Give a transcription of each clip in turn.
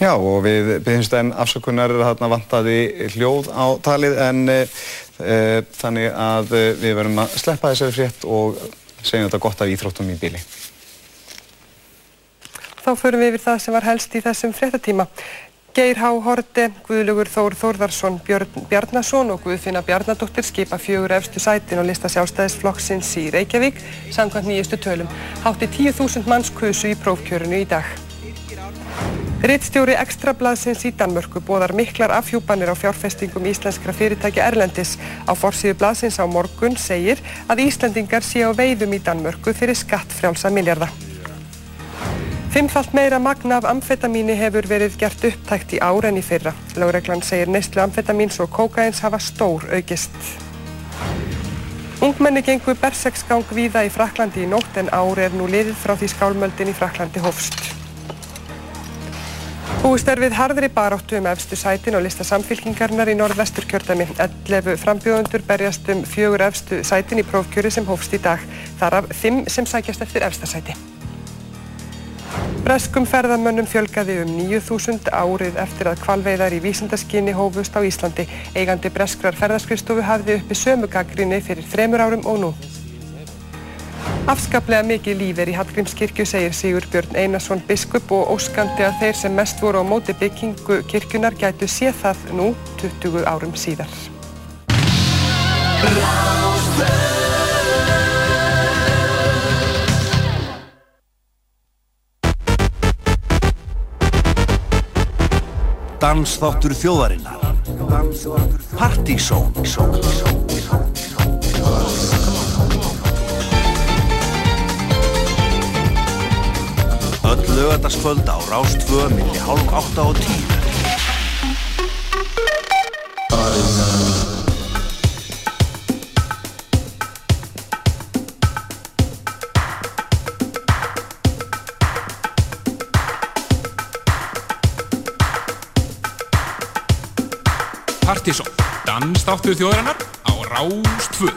Já og við byggjumst enn afsökunar að vantaði hljóð á talið en e, þannig að við verðum að sleppa þessari frétt og segjum þetta gott af íþróttum í bíli. Þá förum við yfir það sem var helst í þessum fréttatíma. Geir Há Horte, Guðlugur Þór Þórðarsson, Björn Bjarnason og Guðfinna Bjarnadóttir skipa fjögur efstu sætin og lista sjálfstæðisflokksins í Reykjavík samkvæmt nýjustu tölum. Hátti 10.000 manns kusu í prófkjörunu í dag. Rittstjóri Ekstrablaðsins í Danmörku bóðar miklar afhjúpanir á fjárfestingum íslenskra fyrirtækja Erlendis. Á forsíðu blaðsins á morgun segir að Íslendingar sé á veiðum í Danmörku fyrir skattfrjálsa miljarda. Fimmfalt meira magna af amfetamíni hefur verið gert upptækt í ár en í fyrra. Láreglann segir neistlu amfetamíns og kókains hafa stór aukist. Ungmenni gengur bersegsgang víða í Fraklandi í nótt en ár er nú liðið frá því skálmöldin í Fraklandi hófst. Búist er við harðri baráttu um efstu sætin og lista samfélkingarnar í norðvestur kjördæmi. 11 frambjóðundur berjast um fjögur efstu sætin í prófkjöri sem hófst í dag. Þar af 5 sem sækjast eftir efsta sæti. Breskum ferðamönnum fjölgaði um 9.000 árið eftir að kvalveiðar í vísindaskinni hófust á Íslandi. Eigandi breskrar ferðarskristofu hafði uppi sömu gaggrinni fyrir þremur árum og nú. Afskaplega mikið líf er í Hallgrímskirkju, segir Sigur Björn Einarsson biskup og óskandi að þeir sem mest voru á móti byggingu kirkjunar gætu sé það nú 20 árum síðar. Dansþáttur þjóðarinnar. Partizón lögataskvöld á Rástfö milli hálf átta og tíu. Partíson, dansþáttur þjóðarinnar á Rástfö.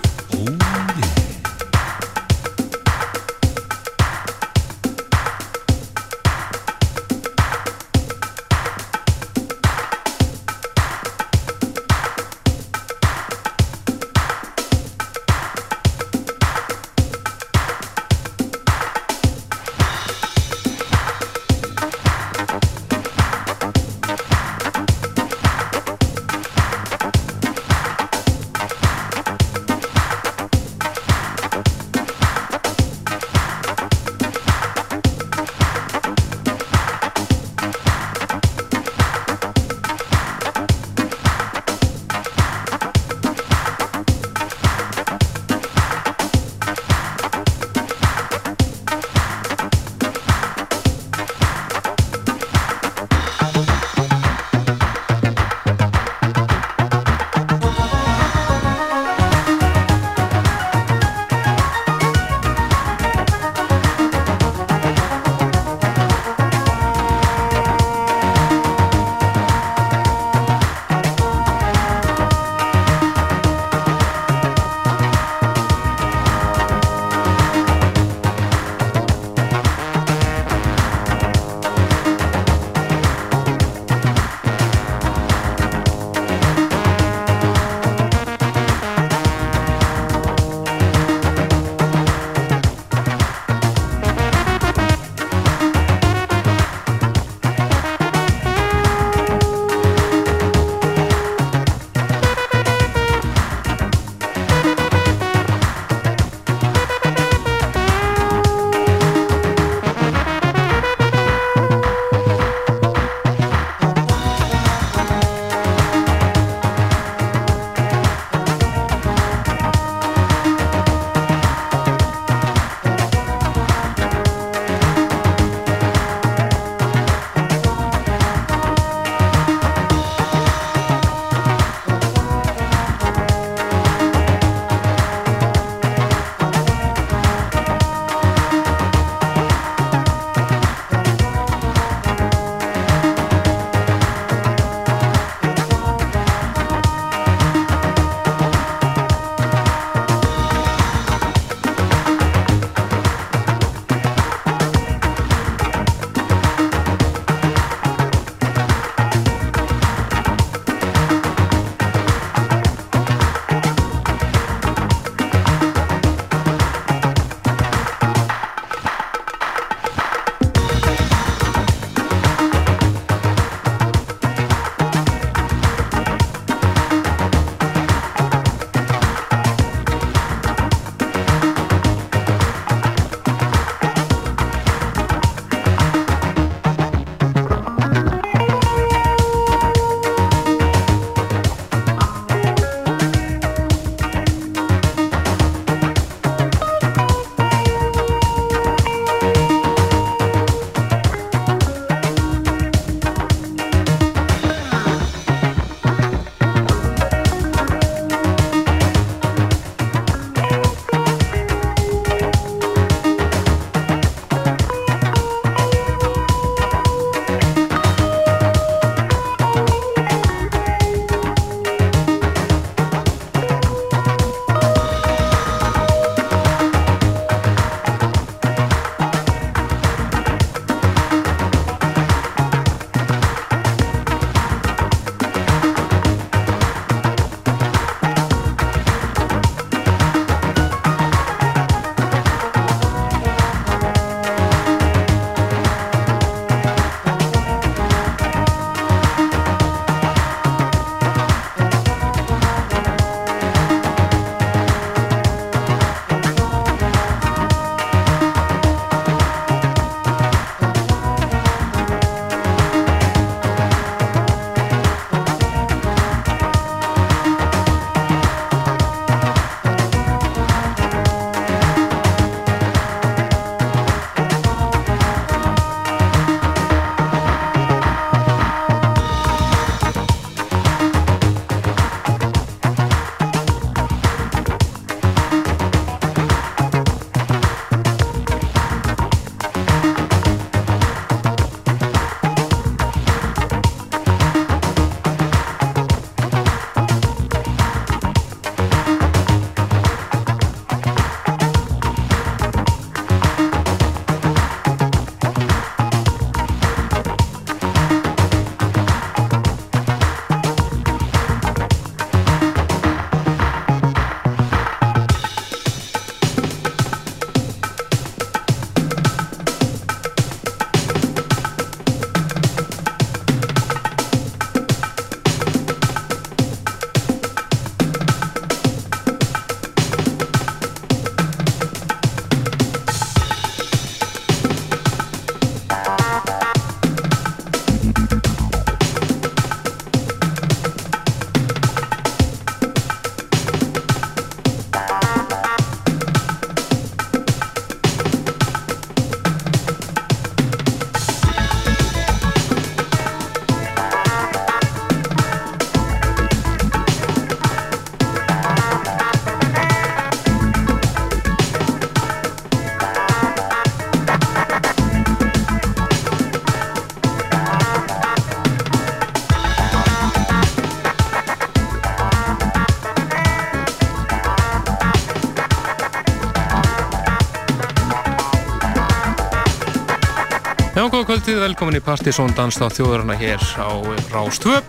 Kvöldið, velkomin í Partisón Danstáð þjóðurna hér á Rástvö.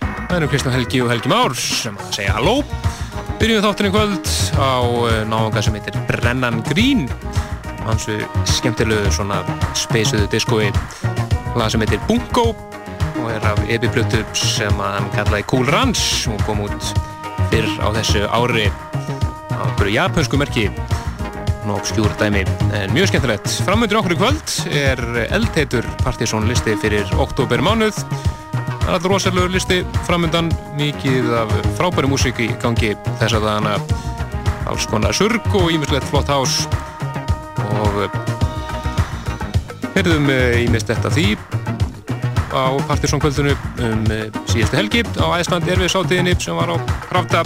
Það eru Kristján Helgi og Helgi Már sem að segja halló. Byrjum þáttinni kvöld á eh, náðunga sem heitir Brennan Green. Hansu skemmtilegu svona speisuðu diskói lag sem heitir Bungo og er af epiplötu sem að hann kallaði Cool Ranch og kom út fyrr á þessu ári á einhverju japansku merki og obskjúr dæmi, en mjög skemmtilegt. Framöndur okkur í kvöld er eldheitur Partisón listi fyrir oktober mánuð. Allur rosalur listi framöndan, mikið af frábæri músík í gangi þess að dagana. Alls konar surg og ímislegt flott hás. Og herðum ímist þetta því á Partisón kvöldinu um síðustu helgi. Á Æsland Erfið sátíðinni sem var á Krafta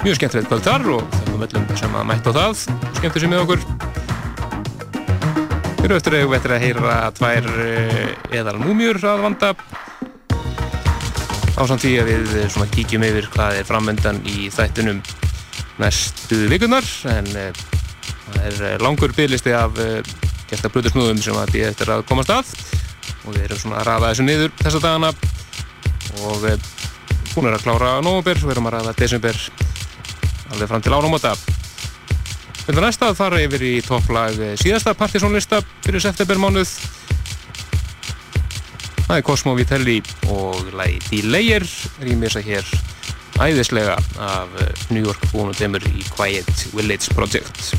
mjög skemmtilegt kvöld þar og þakkum öllum sem að mætta á það. Skemmtur sem með okkur. Fyrir öttur hefur við eftir að heyra tvær eðal múmjur að vanda. Ásamt því að við svona kíkjum yfir hvað er framöndan í þættunum næstu vikurnar en það er langur bygglisti af gæsta brutusnúðum sem að býða eftir að komast að. Og við erum svona að ræða þessu niður þessa dagana. Og búin er að klára nógumber, við erum að ræða desember alveg fram til ánumóta. Erum næsta að fara yfir í topplag síðasta partysónlista fyrir septembermánuð. Það er Cosmo Vitelli og lagi Delayer rýmisa hér æðislega af New York búinu demur í Quiet Village Project.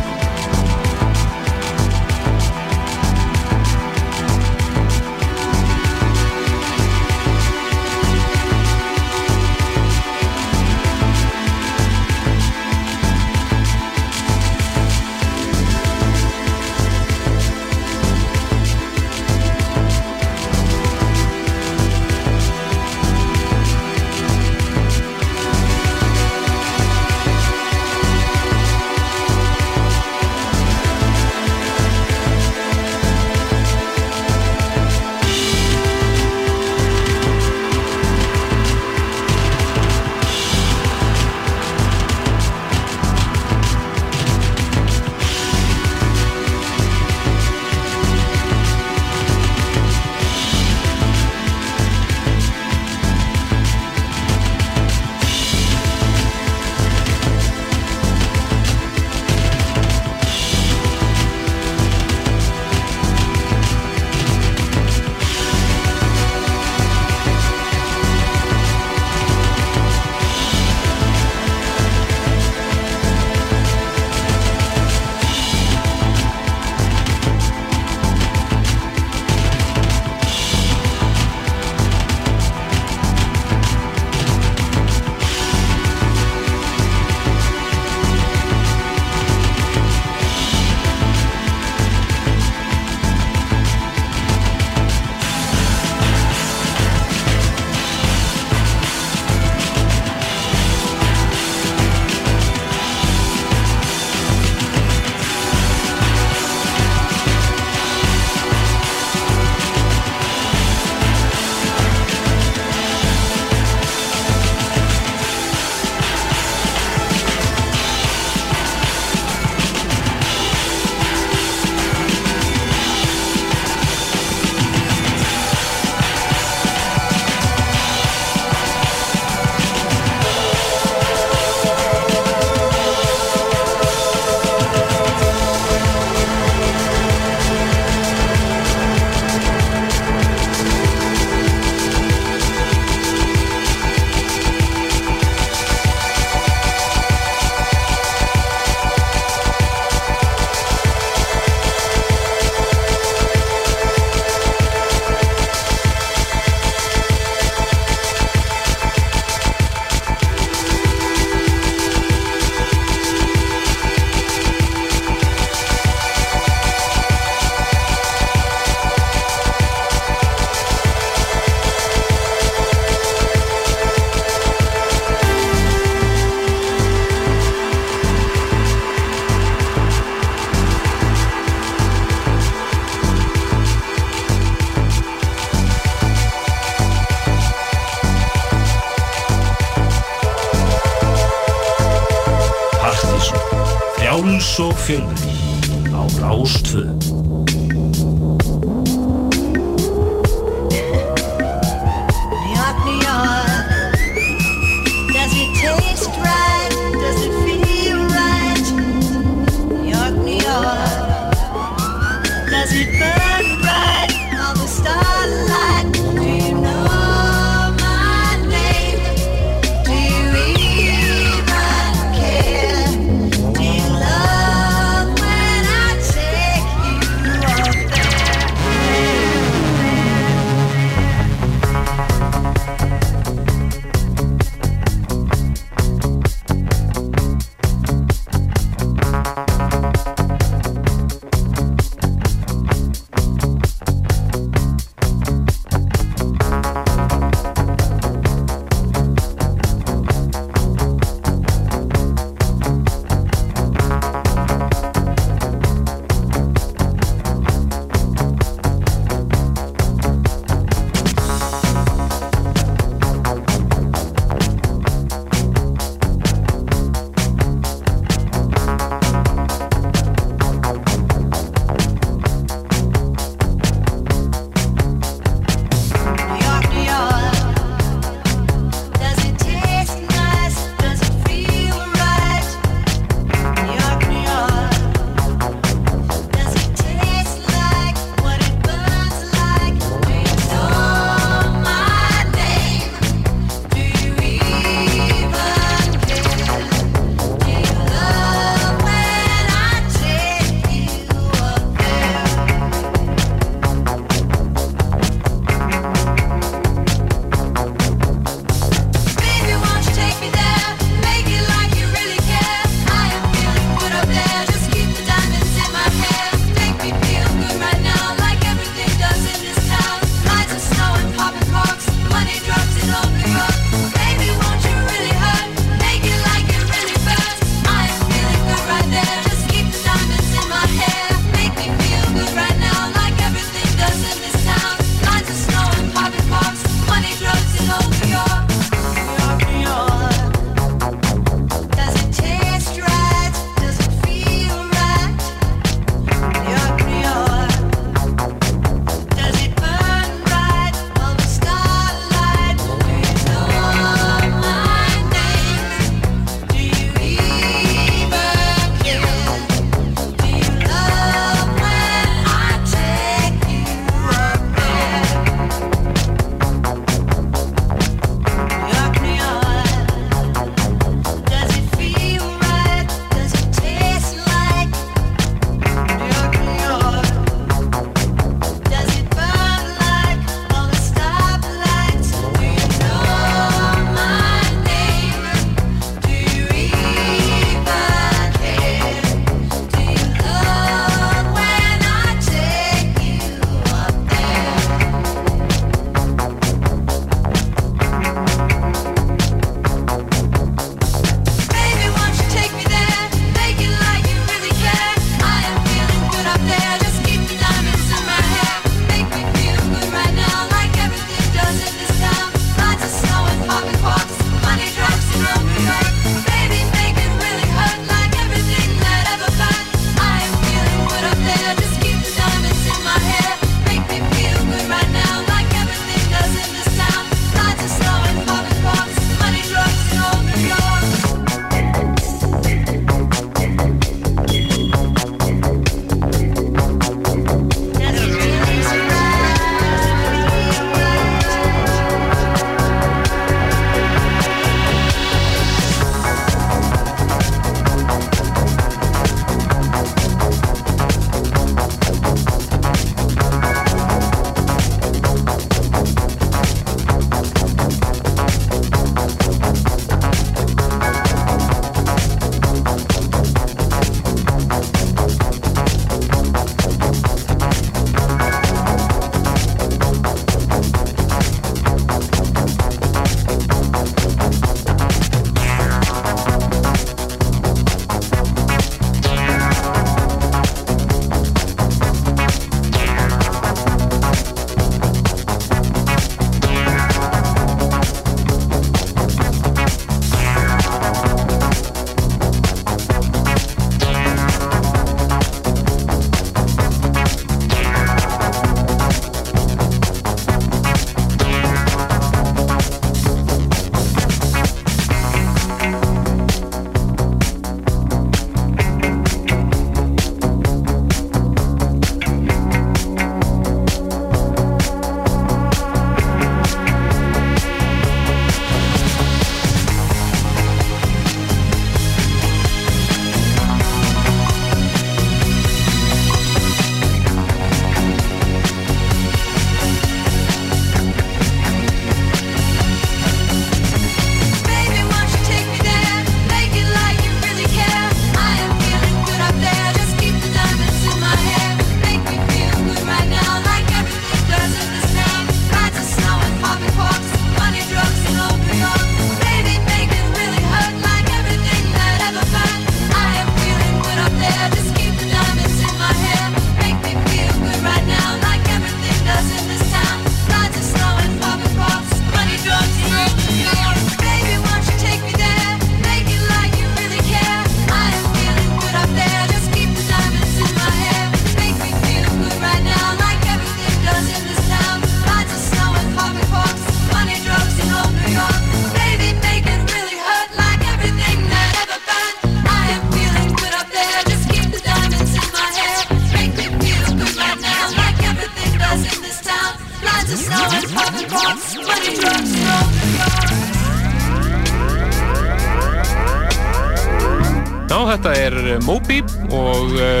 Moby og uh,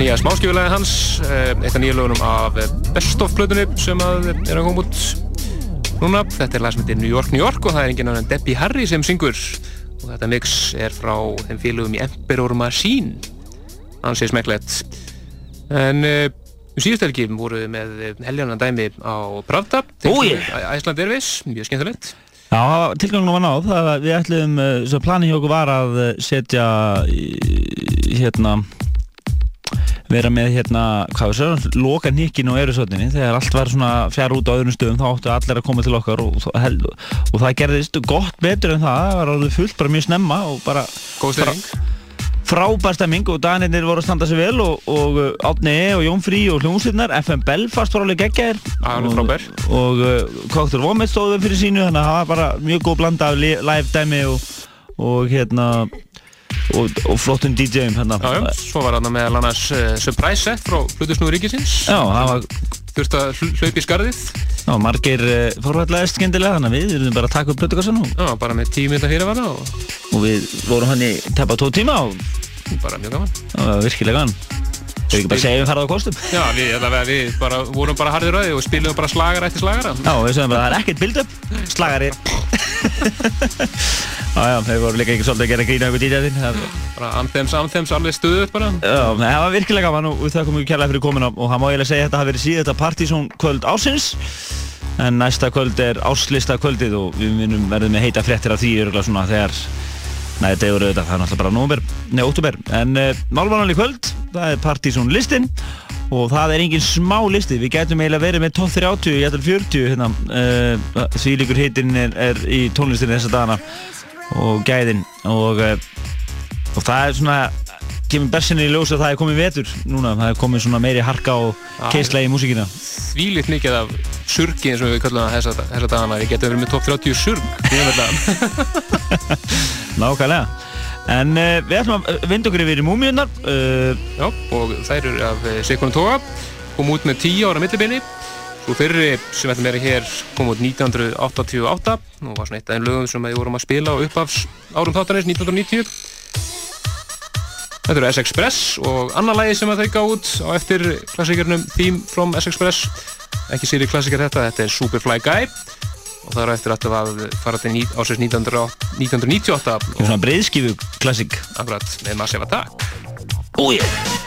nýja smáskjöfulega hans, uh, eitt af nýja lögunum af Best of plötunni sem að er að koma út núna. Þetta er heitir New York, New York og það er enginn annan Debbie Harry sem syngur og þetta mix er frá þeim félögum í Emperor Machine. Hann sé smekklegt. En uh, síðust helgi voru við með heljanan dæmi á Pravda. Æsland Airways, mjög skemmtilegt. Já, tilgangunum var náð, það að við ætlum, uh, svo planið hjá okkur var að uh, setja, hérna, vera með hérna, hvað við séum, loka nýkinu og erusotninni, þegar allt var svona fjár út á öðrum stöðum, þá áttu allir að koma til okkar og, og það gerðist gott betur en það, það var alveg fullt bara mjög snemma og bara Góð styrring. Frábær stemming og Danirnir voru að standa sig vel og, og uh, Átni E og Jón Frí og hljómsveitnar FM Belfast var alveg frábær. og, og uh, Vomit stóðu fyrir sínu þannig að það var bara mjög góð blanda af li- live dæmi og, og hérna og, og flottum DJ-um hérna svo var hann meðal annars uh, surprise set frá Plutusnúður Ríkisins. Já, það var Þurfti að hl- hlaupa í skarðið. já, margir uh, fórvætlaðist skemmtilega þannig að við erum bara að taka upp plötukassan og, Já, bara með tíu minna fyrirvara og og við vorum hann í teppa tvo tíma og bara mjög gaman. var virkilega gaman Þau ekki bara segja um farað á kostum Já, við, allavega, við bara, vorum bara harðir rauði og spilum bara slagara eftir slagara. Já, við sögum bara að það er ekkert build-up, slagari. já, já, þeir voru líka ekki svolítið að gera grína ykkur. Já, Bara anthems, anthems, alveg stuðuð bara. nei, það var virkilega gaman og við þakkum mjög kærlega fyrir komuna og það má eiginlega segja að þetta hafi verið síðan þetta partysón kvöld ásins. En næsta kvöld er áslista kvöldið og við munum verðum með heita fréttir af því örgulega svona þegar Nei, þetta er auðvitað, það er náttúrulega bara nómber, nei, óttúber. En uh, málvananlega kvöld, það er partysón listin og það er engin smá listi. Við gætum eiginlega verið með top 30, ég ætlum 40 hérna. Uh, því líkur hitinn er, er í tónlistinni þessa dagana og gæðin og, uh, og það er svona, kemur bersinni í ljós að það er komið vetur núna. Það er komið svona meiri harka og keisla í músíkina. Þvílitt mikið af surgi eins og við kallum það þessa, dagana. Við getum verið með top 30 surg. Nákvæmlega. En uh, við ætlum að vinda okkur yfir í múmiunnar. Uh, Já, og þær eru af Seikonu Toga. Kom út með 10 ára millibinni. Svo fyrri sem ætlum verið hér kom út 1988 og var svona eitt af þeim lögum sem við vorum að spila á uppafs árum þáttanins 1990. Þetta eru S-Express og annar lagi sem að þau gá út á eftir klassikarnum Theme from S-Express. Ekki séri klassikar þetta, þetta er Superfly Guy og það eru eftir að fara til ársins 1998 Kemur svona breiðskifu klassik. akkurat með Massive Attack. Úi! Yeah.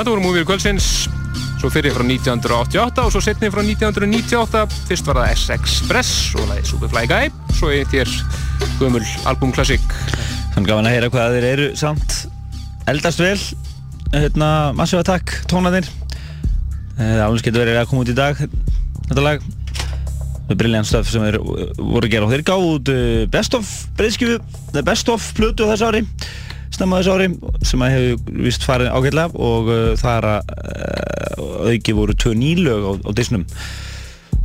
Þetta voru múmir kvöldsins. Svo fyrir frá 1988 og svo setni frá 1998 fyrst var það S-Express og það er Superfly Guy. Svo er þér gömul albumklassik Þannig gaman að heyra hvað þeir eru samt. Eldast vel. Hérna, Massive Attack, tónarnir. Alveg getur verið að koma út í dag þetta lag. Með brilljant stöf sem þeir voru að gera. Og þeir gáð út uh, Best of breyðskifu The Best of plötu á þessu ári snemma þessu ári sem að hefur vist farið ágætlega og uh, það er að uh, auki voru tvö nýlög á, á disnum.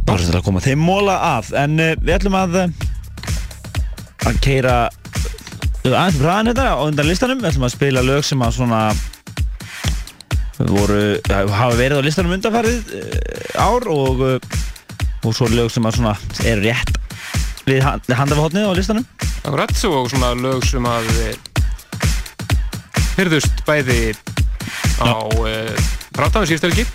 Bara til að koma þeim móla að. En uh, við ætlum að uh, að keira aðeins ræðan þetta á undan listanum. Við ætlum að spila lög sem að svona voru, hafa verið á listanum undanfarið uh, ár og uh, og svo lög sem að svona er rétt við handafhóttnið á listanum. Akkurat, og svona lög sem að hyrðust bæði á uh, Prátaðu síðstelgi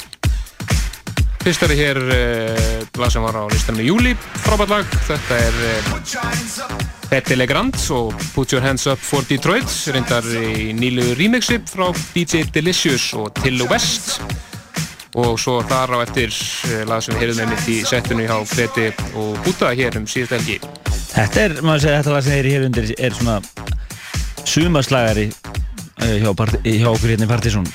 Fyrst er hér uh, lag sem var á listanum í júli frábært lag, þetta er uh, Petty Legrand og Put Your Hands Up for Detroit reyndar í nýlu remixi frá DJ Delicious og Till West. Og svo þar á eftir lag sem við heyrðum með mitt í setinu hjá Petty og Búta hér um síðstelgi Þetta er, maður segja, þetta lag sem þeir eru hér undir er svona sumaslagari hjá, hjá okkur hérna í Partizón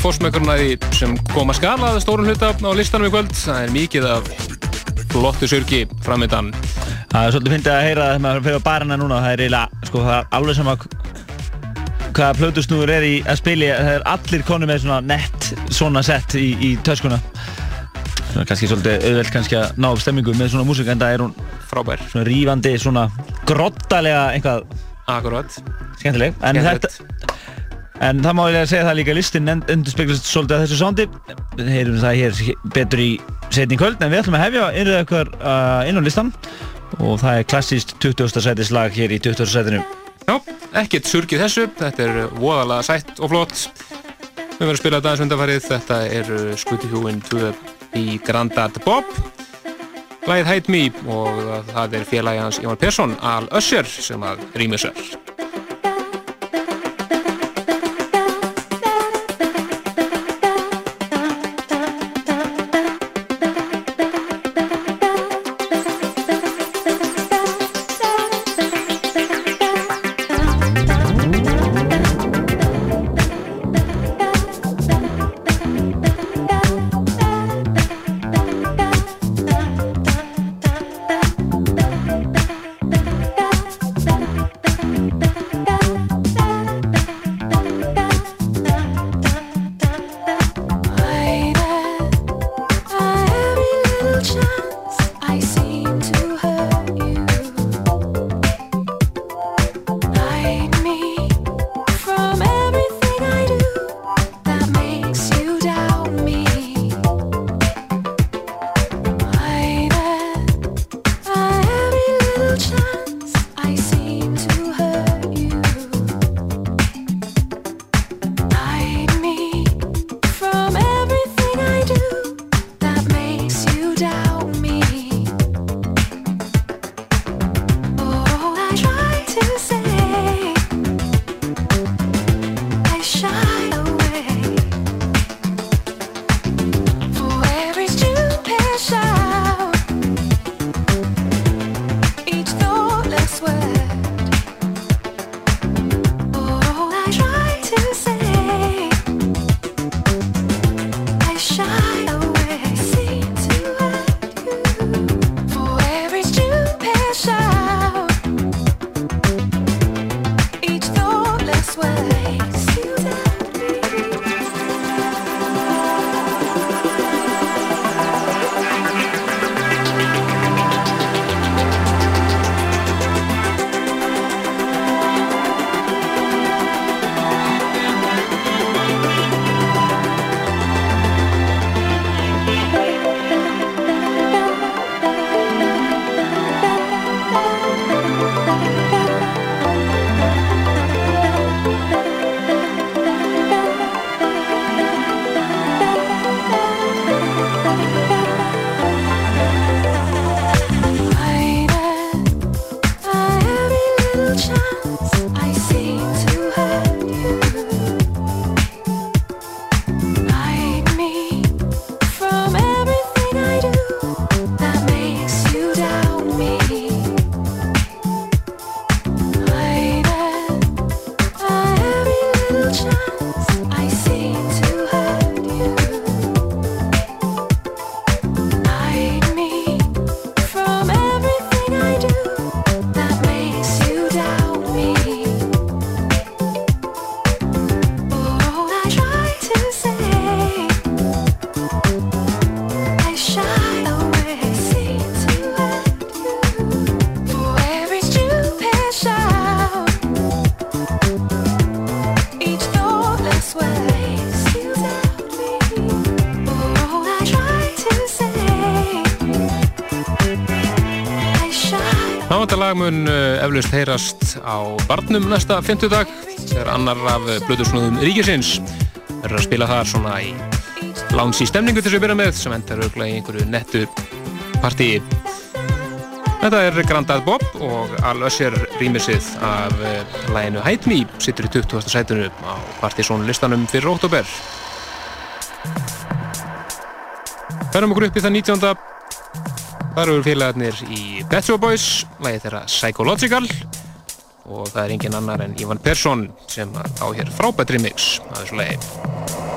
smá svona fórsmökkurnaði sem kom að skala að stórun hluta á listanum í kvöld. Það er mikið af flottu surgi framöndan. Það er svolítið fyndið að heyra þegar maður fyrir á barina núna. Það er eiginlega, sko, það er alveg sama hvaða plötusnúður er í að spili. Það er allir konu með svona nett svona sett í, í töskuna. Er kannski svolítið auðvelt kannski að ná upp stemmingu með svona músika en það er hún Frábær. svona rífandi, svona grottalega eitthvað Akkurat. skemmtileg. En þetta, En það má ég segja það líka listin endur speglast svolítið að þessu sándi Við heyrum það hér betur í setning kvöld en við ætlum að hefja innröða ykkur uh, inn á listan og það er klassíst 20. sætis lag hér í 20. sætinu Já, ekkert surgið þessu, þetta er voðalega sætt og flott. Við verðum að spila þetta aðeins undarfarið, þetta er Skutihjúin 2 í Grandad Bob. Læðið Hide Me og það er félagi hans Ivan Persson, Al Össjar, sem að rýmur lag mun eh, eflaust heyrast á barnum næsta 50 dag þegar annar af blöðursnúðum Ríkisins verður að spila þar svona í lánsi stemningu til þess að byrja með sem endar auðvitað í einhverju nettu partíi Þetta er Grandad Bob og Al Össer rýmir sið af eh, læginu Hide Me sittur í 20. sætunu á partysón listanum fyrir óttúber Ferum okkur upp í það 19. Það eru félagarnir í Pet Shop Boys, lægið þeirra Psychological og það er engin annar en Ivan Persson sem á hér frábært remix að þessu lægi.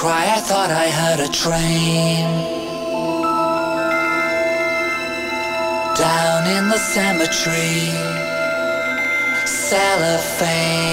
Cry, I thought I heard a train. Down in the cemetery, cellophane.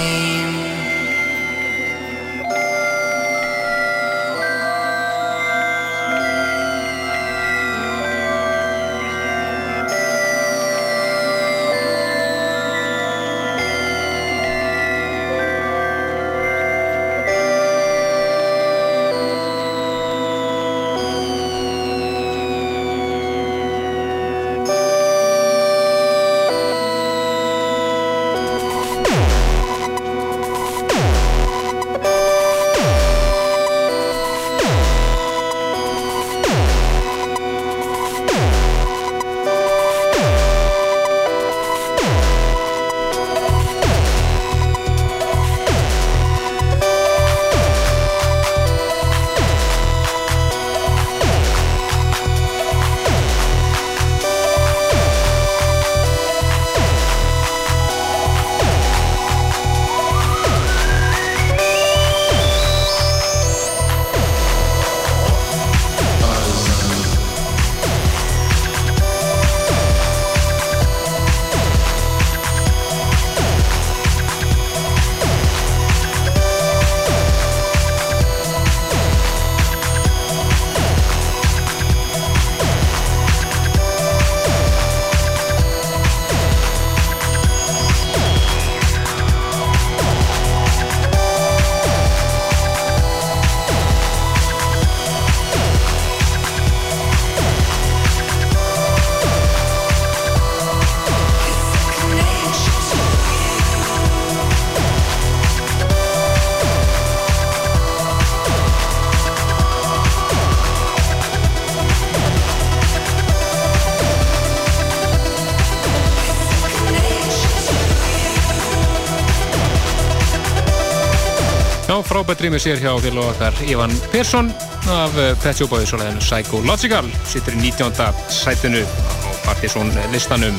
Frábært rýmur sér hjá félag okkar Ivan Persson af eh, Pet Shop Boys og leðinu Psychological. Sittur í 19. sætinu á Partizón listanum.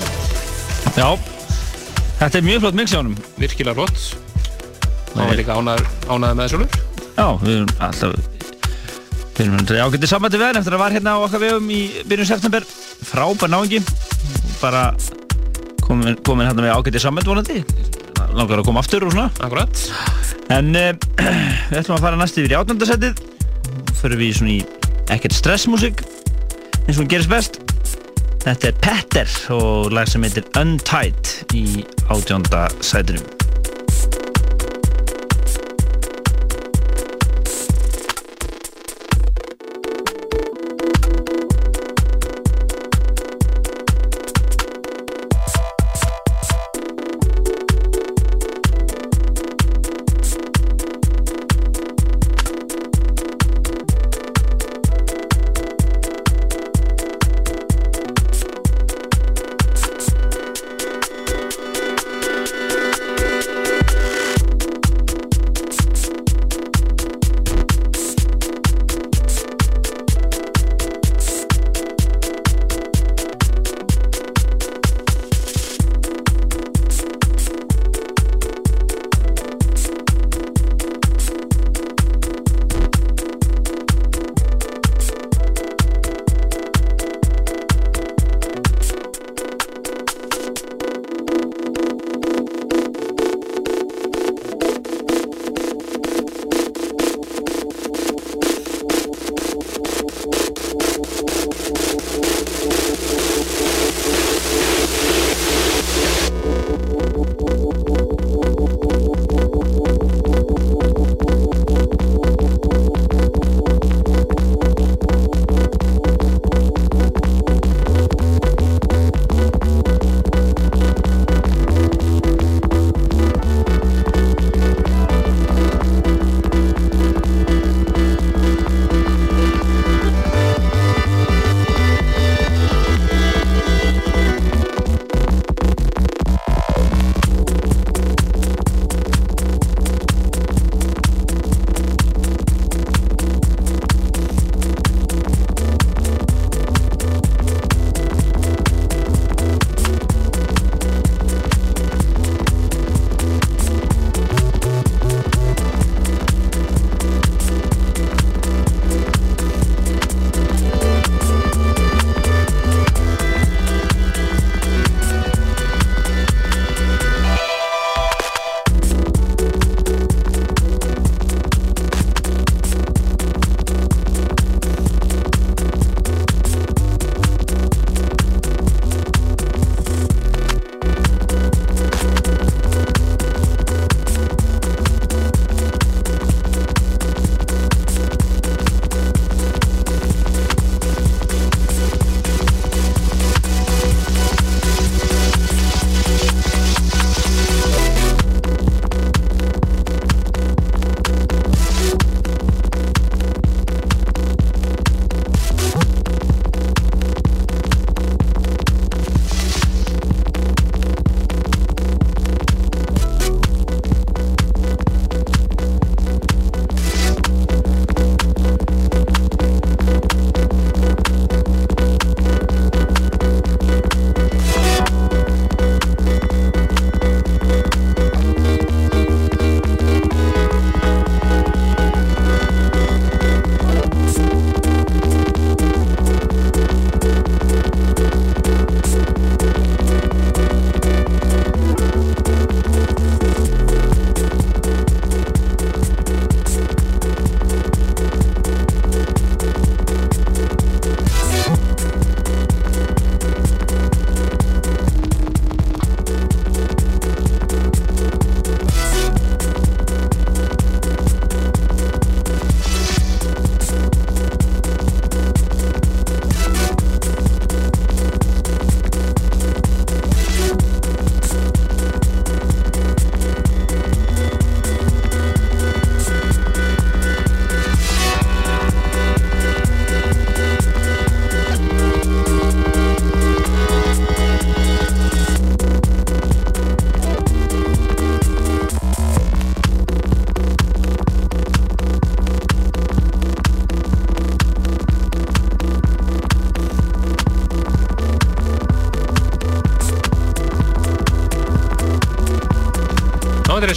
Já, þetta er mjög flott mix hjá honum. virkilega flott. Það var líka ánað, ánað með sjálfur Já, við erum alltaf Við erum hundrið ágættið sammætti við hann eftir að var hérna á okkar vegum í byrjun september. Frábær náingi bara komin, komin hérna með ágættið sammætt vonandi. Langar að koma aftur og svona. Akkurat en uh, við ætlum að fara næst yfir í átnöndasettið fyrir við svona í ekkert stressmusik eins og hún gerist best. Þetta er Petter og lag sem heitir Untied í átjónda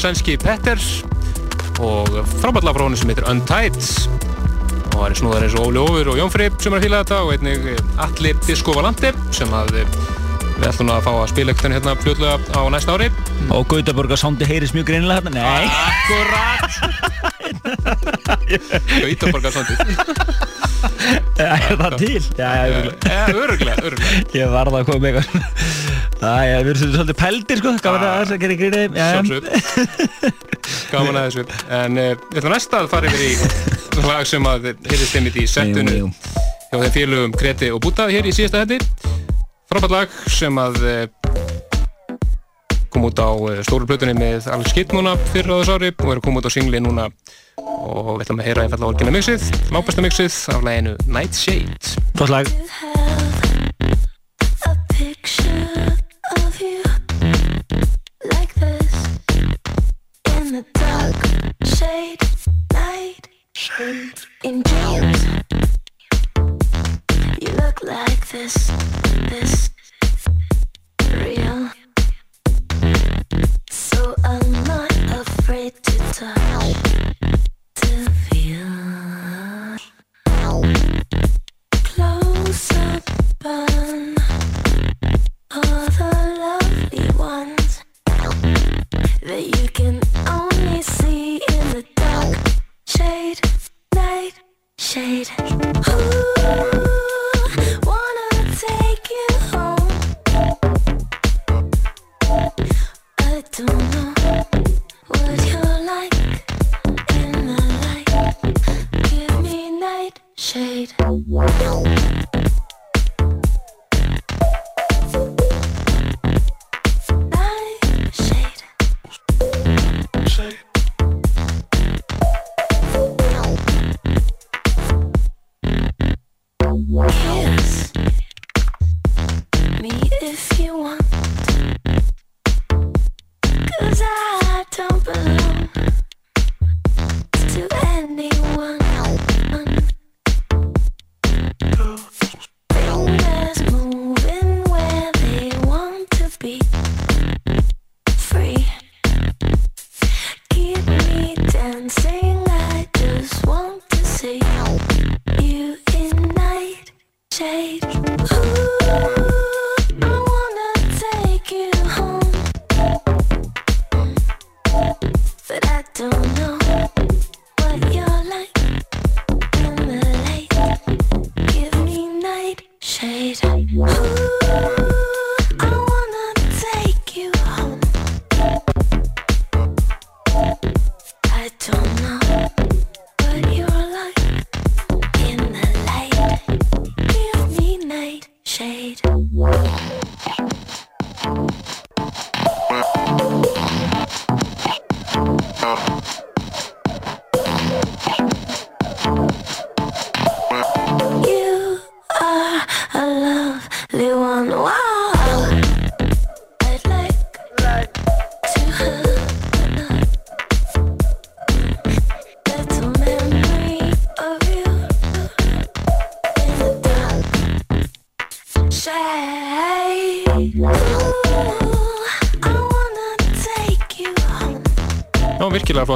Sænski Petter og frábært lag frá honum sem heitir Untied og það er snúðar eins og Óli Ófur og Jón Fripp sem er að fíla þetta og einnig eh, Alli Disco Valandi sem að eh, við ætlum að fá að spila ekkert hérna fljóðlega á næsta ári Og Gautaborgar sándi heyris mjög greinilega hérna. Nei. Akkurat Gautaborgar sondið Er það til? Já. Öruglega, Ég varð að koma með. Það er, við erum svolítið pældir sko, gaman að þess að gera gríni. Sjálfsög Gaman að þessu. En uh, við ætlum næsta að fara yfir í lag sem að heyrðist einmitt í jú. hjá þeim félögum Kreti og Búta hér í síðasta hætti frábært lag sem að uh, kom út á uh, stóru plötunni með Alex Kidd núna fyrir á þess ári og er koma út á singli núna. Og við ætlum að heyra einfallega orginna mixið lágbæsta mixið af læginu Nightshade. Flott lag.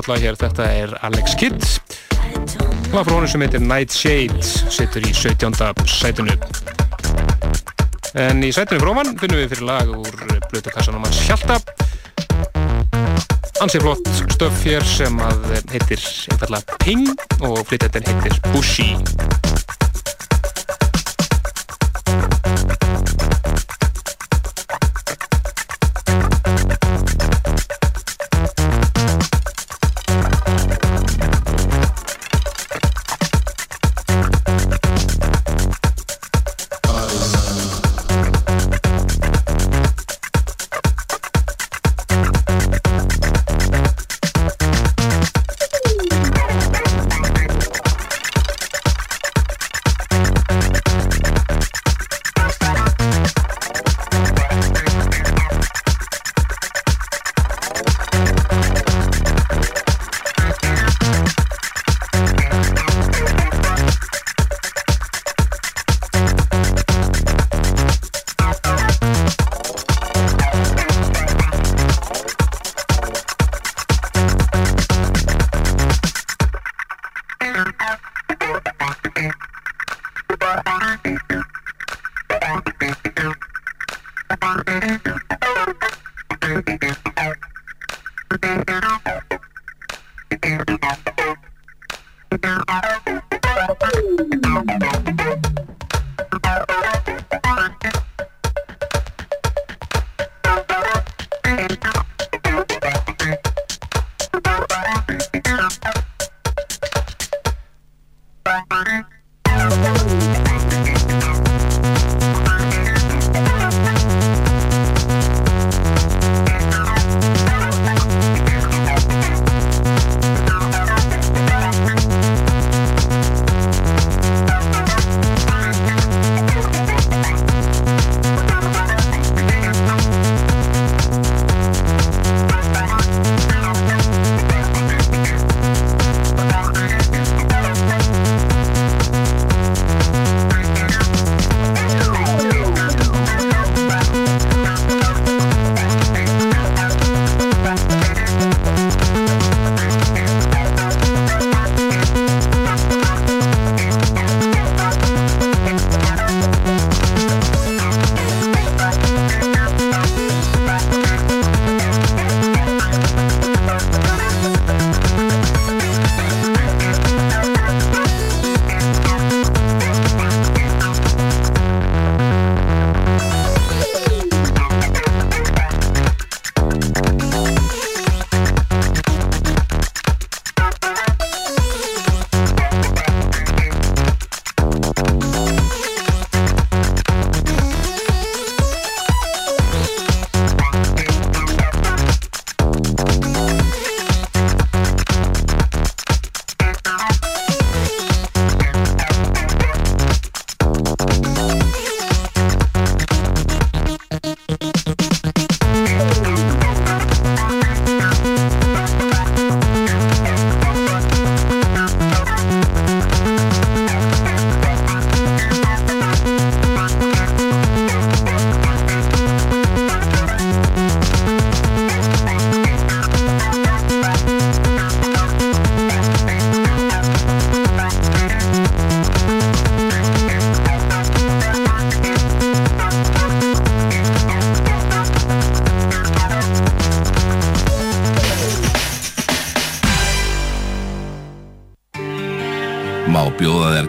Lag hér, þetta er Alex Kidd. Lag frá honum sem heitir Nightshade situr í 17. sætinu. En í sætinu fróman finnum við fyrir lag úr blötukassanum hans Hjalta. Ansi flott stöf hér sem að heitir einfallega Ping og flytjandinn heitir Bushi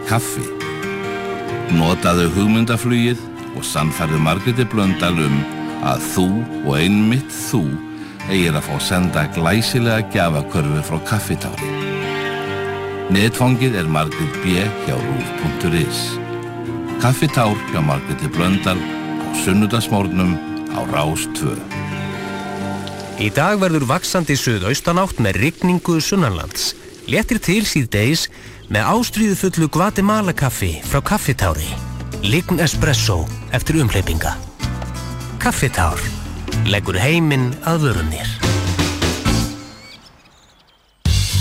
kaffi. Notaðu hugmyndaflugið og sannfærðu Margreti Blöndal um að þú og einmitt þú eigir að fá senda glæsilega gjafakörfu frá kaffitári. Netfangið er Margret B. hjá rúf.is. Kaffitár hjá Margreti Blöndal á sunnudagsmórnum á Rás 2. Í dag verður vaksandi suðaustanátt með rigningu sunnanlands. Léttir til síðdeis með ástríðu fullu Guatemala kaffi frá Kaffitári. Lign espresso eftir umhleypinga. Kaffitár. Leggur heiminn að vörunir.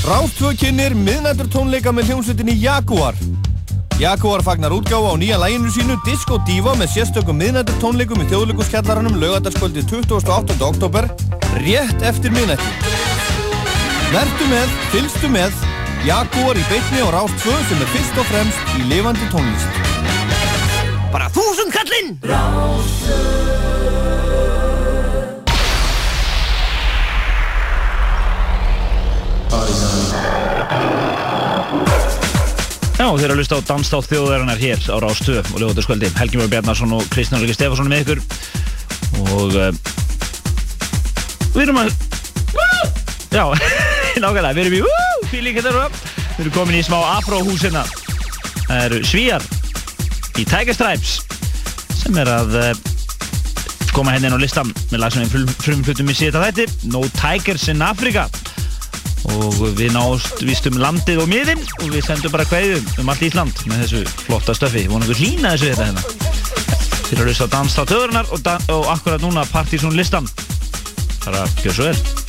Rástfö kynir miðnættur tónleika með hljómsveitinni Jaguar. Jaguar fagnar útgáfa á nýja læginu sínu Disco Diva með sérstökum miðnættur tónleikum í þjóðleikuskjallaranum laugardarskvöldi 28. oktober rétt eftir miðnætti. Vertu með, fylgstu með, Jaguar í beitni á Rástfö sem er fyrst og fremst í lifandi tónlist. Bara þúsund kallinn! Já, þeir eru að lusta á Danstátt þjóðarinnar hér á Rástöð og Ljóðarskvöldi. Helgi Mjög Bjarnarsson og Kristján Röggi Stefansson með ykkur. Og uh, við erum að... Já, nákvæmlega, við erum í uh, fíling hérna og við erum komin í smá afróhús hérna. Það eru svíjar í Tiger Stripes sem er að uh, koma henni inn á listan með lag sem við frum, frumflutum í síðan þætti. No Tigers in Africa. Og við nást vist um landið og miðinn og við sendum bara kveðum um allt Ísland með þessu flotta stöfi. Við vonum við hlýna þessu þetta hérna. Fyrir að hlusta á Dans á töðurnar og, dan og akkurat núna Partizón listan bara gjör svo vel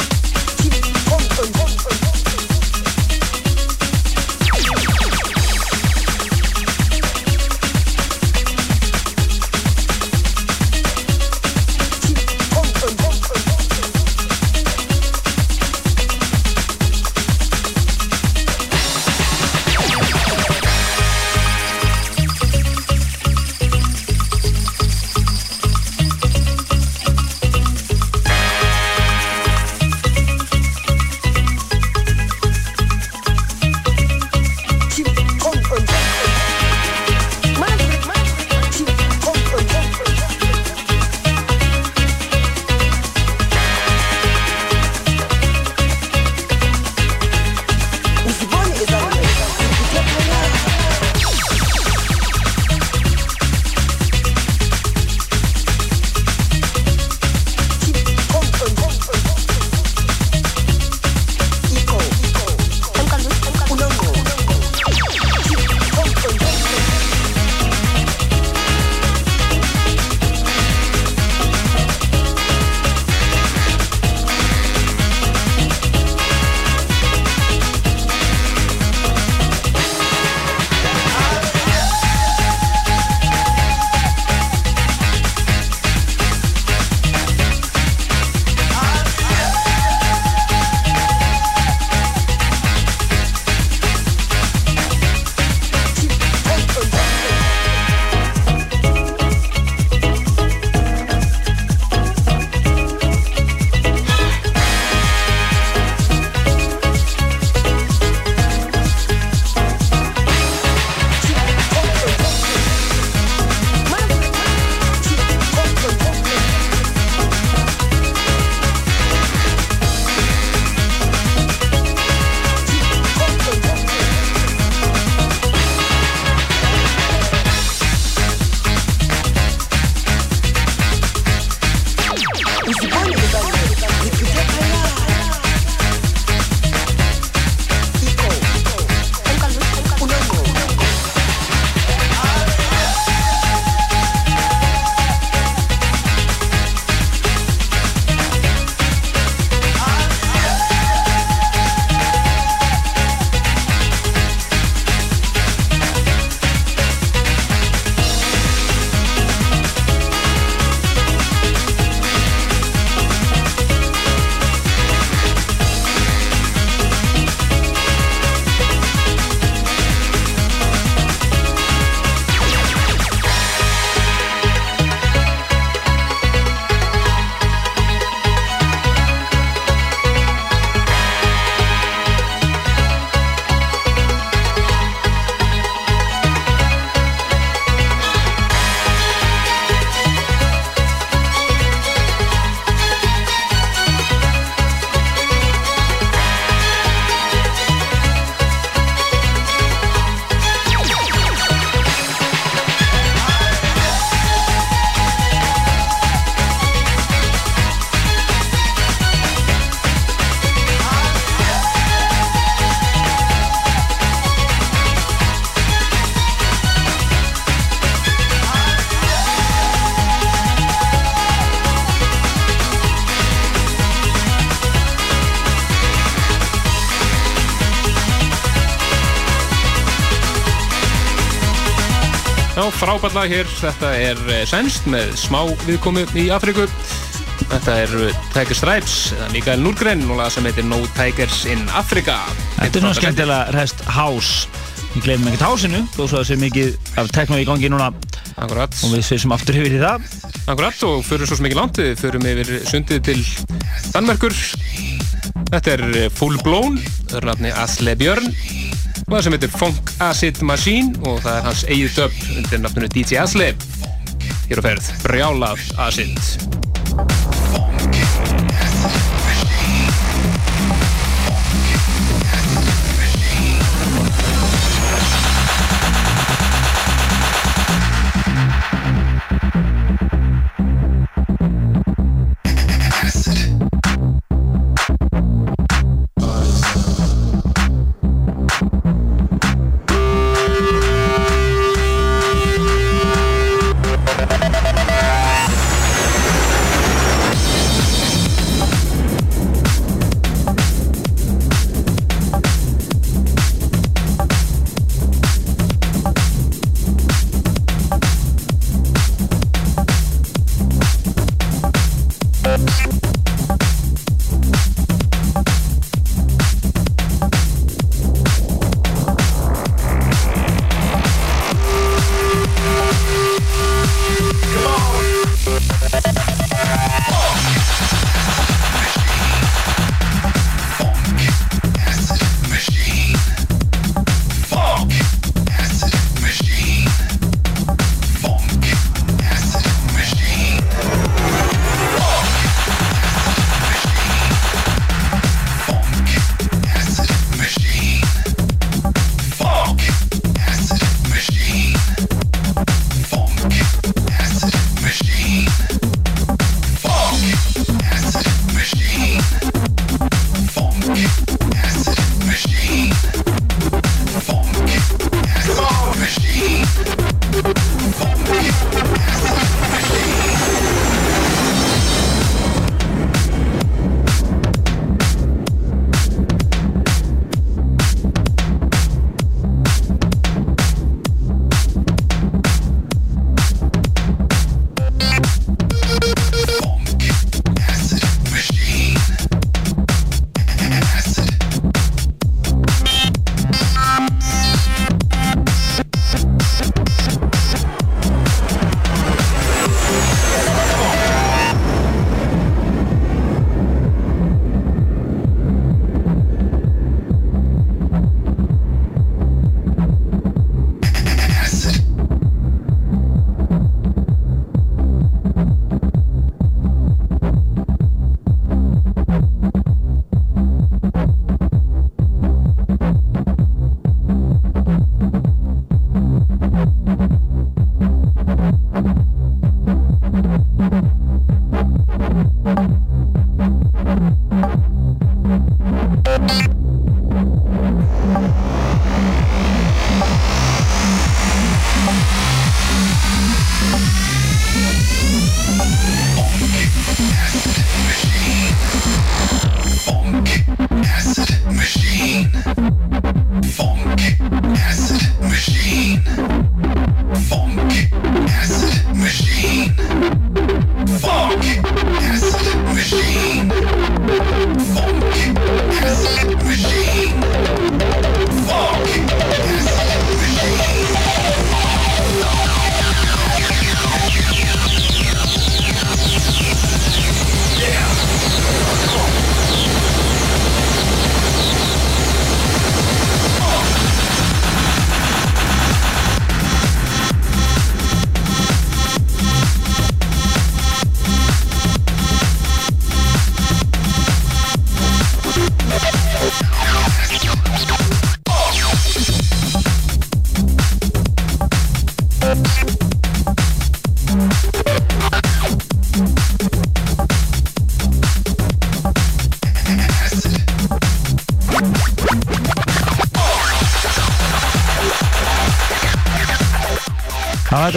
frábært lag hér. Þetta er eh, sænst með smá viðkomu í Afríku. Þetta er eh, Tiger Stripes, eða Mikael Núrgren, og lag sem heitir No Tigers in Africa. Þetta er svona skemmtilega rest house. Við glemum ekkert hásinu, þó svo að það sé mikið af tekno í gangi núna. Akkurat. Og við sveisum aftur yfir í það. Akkurat, og förum svo ekki langt, við förum yfir sundið til Danmerkur. Þetta er eh, Full Blown, rafni Asle Björn. Lag sem heitir Funk Acid Machine og það er hans eigið döp undir nafnunu DJ Asle. Hér á ferð, Brjálað Acid.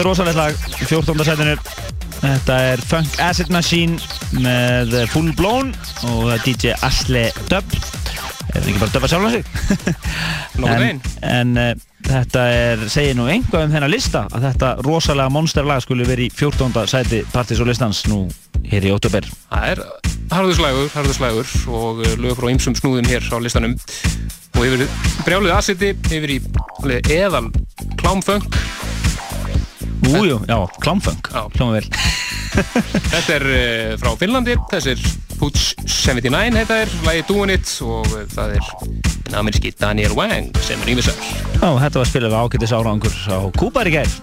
Þetta er rosalegt lag, 14. setinu. Þetta er Funk Acid Machine með Full Blown og er DJ Asle Dub. Er það ekki bara að dubba sjálf á sig? En, einn. en uh, Þetta er, segir nú einhvað um þennan lista að þetta rosalega monsterlag skulle verið í 14. sæti Partís og listans nú hér í óttúber. Það er harðuslægur, harðuslægur og uh, lög frá ymsum snúðum hér á listanum og yfir brjálið asseti yfir í eðal klámfunk Újú, já, klámfunk, hljóma vel. Þetta er uh, frá Finnlandi, þessi er Pooch 79 heita er, lagi Doing It og uh, það er en ameríski Daniel Wang sem er ímissar. Já, þetta var spilað á ágættis árangur á Kúpar í gær.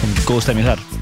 Kom góð stemming þar.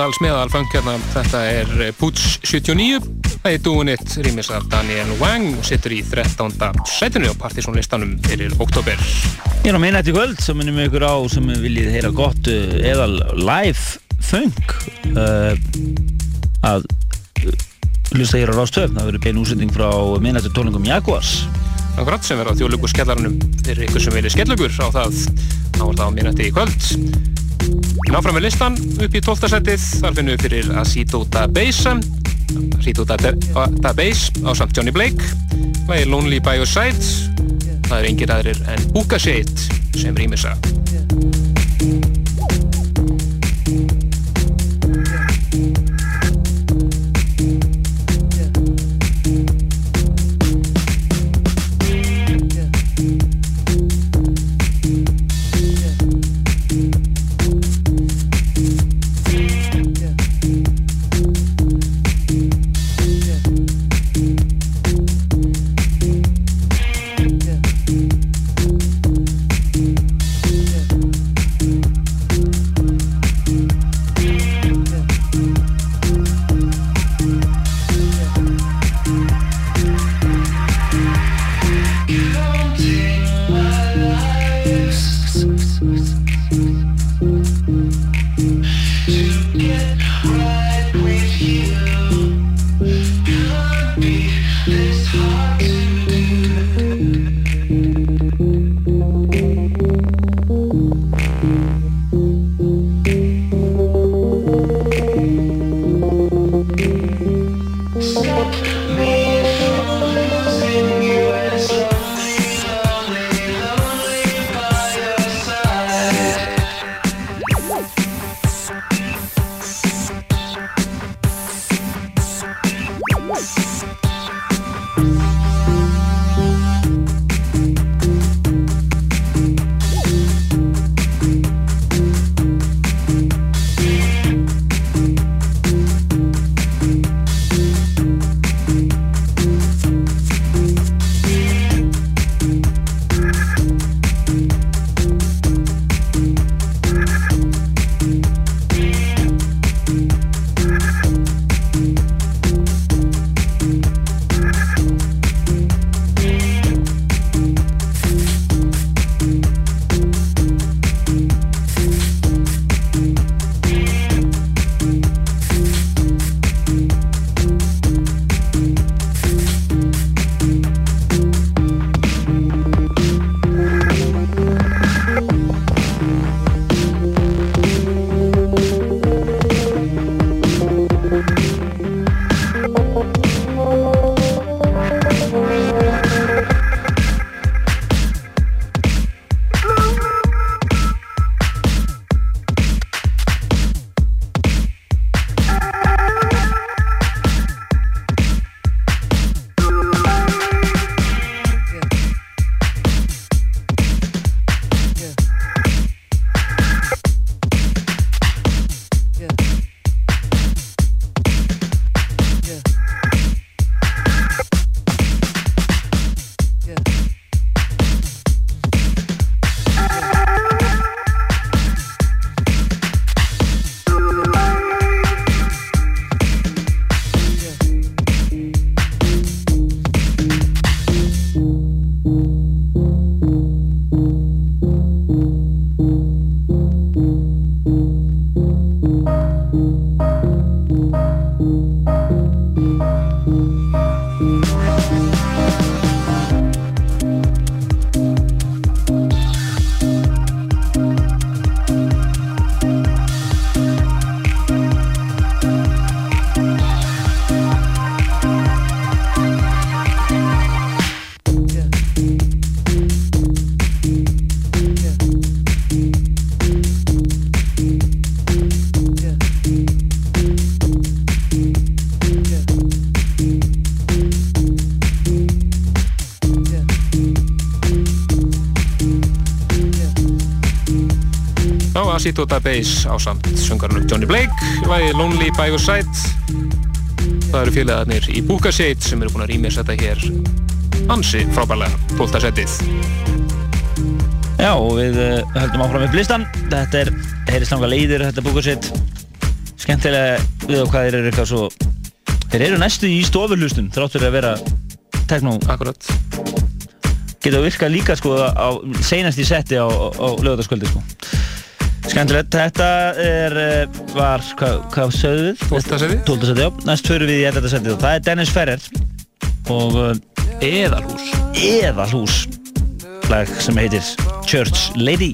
Já, eðals meðal funk hérna, þetta er eh, Poots 79, það er Doing It, rýmis af Daniel Wang og situr í 13. setinu á partysónlistanum fyrir oktober. Ég er á minnætti kvöld sem minnum ykkur á sem viljið heyra gott uh, eðal live funk uh, að uh, hlusta hér á Rástöf það verður bein úsending frá minnætti tólingum Jaguars Akkurat sem verður á þjóðlugu skellarunum fyrir ykkur sem vilja skelllugur á það þá er það á minnætti í kvöld. Náfram með listan upp í 12. setið. Þar finnum við fyrir Asito da Bass Asito da, da Bass á samt Johnny Blake. Er Lonely by Your Side. Það er engir aðrir en Buka Shade sem rýmisa Já, Despacito da Bass á samt sungarnum Johnny Blake lagið Lonely by Your Side. Það eru félagarnir í Búkaseit sem eru búin að rýmis þetta hér. Ansi frábærlega bóltasettið Já, við eh, höldum áfram með blistan þetta er heirislanga leiðir þetta Búkaseit skemmtilega við á hvað þeir eru eitthvað svo þeir eru næstu í stofurlustum þráttur að vera teknó Akkurat. Geta að virka líka sko á, senast í setti á, á, á lögðarskvöldi sko. Skendilegt, þetta er, eh, var, hvað hva, sögðuð? 12. sögðuð 12. sögðuð, já, næst fyrir við ég ætla þetta sögðuð og það er Dennis Ferrer og eh, Eðalhús Eðalhús lag sem heitir Church Lady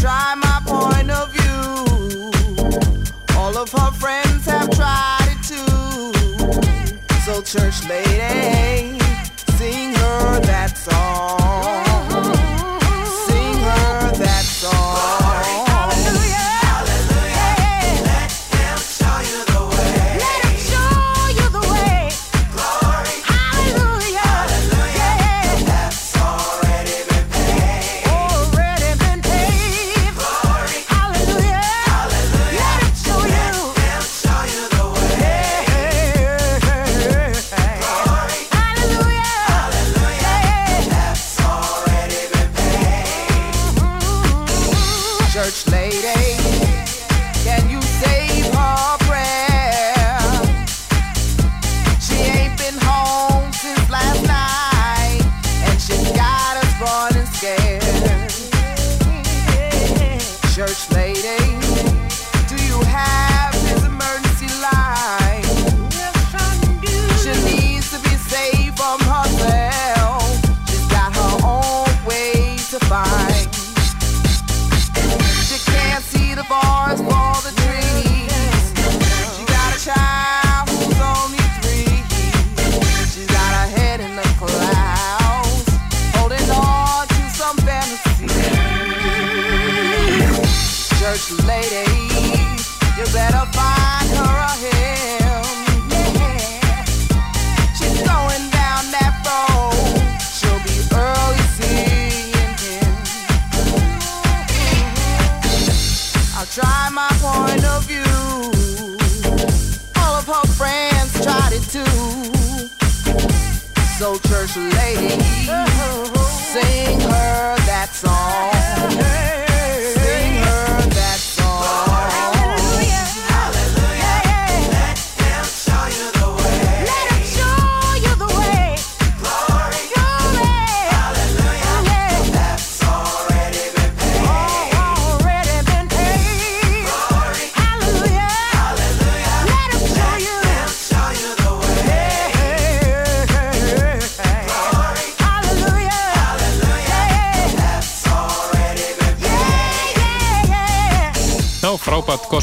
Try my point of view. All of her friends have tried it too. So, church lady.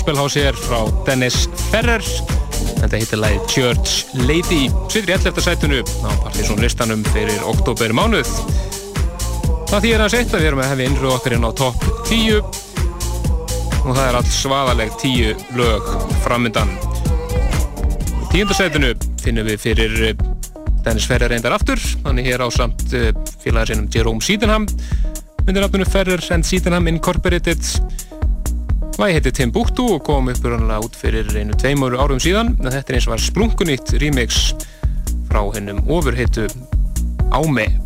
Gospelhási er frá Dennis Ferrer. Þetta heitir lagi Church Lady. Sittur í 11. sætunu á Partíson listanum fyrir oktober mánuð Það því er að við erum að hefði innröð okkar inn á topp 10 og það er allt svaðaleg 10 lög framöndan Í tíundasætinu finnum við fyrir eh, Dennis Ferrer reyndar aftur. Þannig hér á samt félagar sinum Jerome Sydenham. Myndir nafnunu Ferrer and Sydenham Incorporated Væði heiti Timbuktu og kom uppurannlega út fyrir einu tveimur árum síðan. En þetta er eins og var splunkunýtt remix frá hennum ofurheitu Áme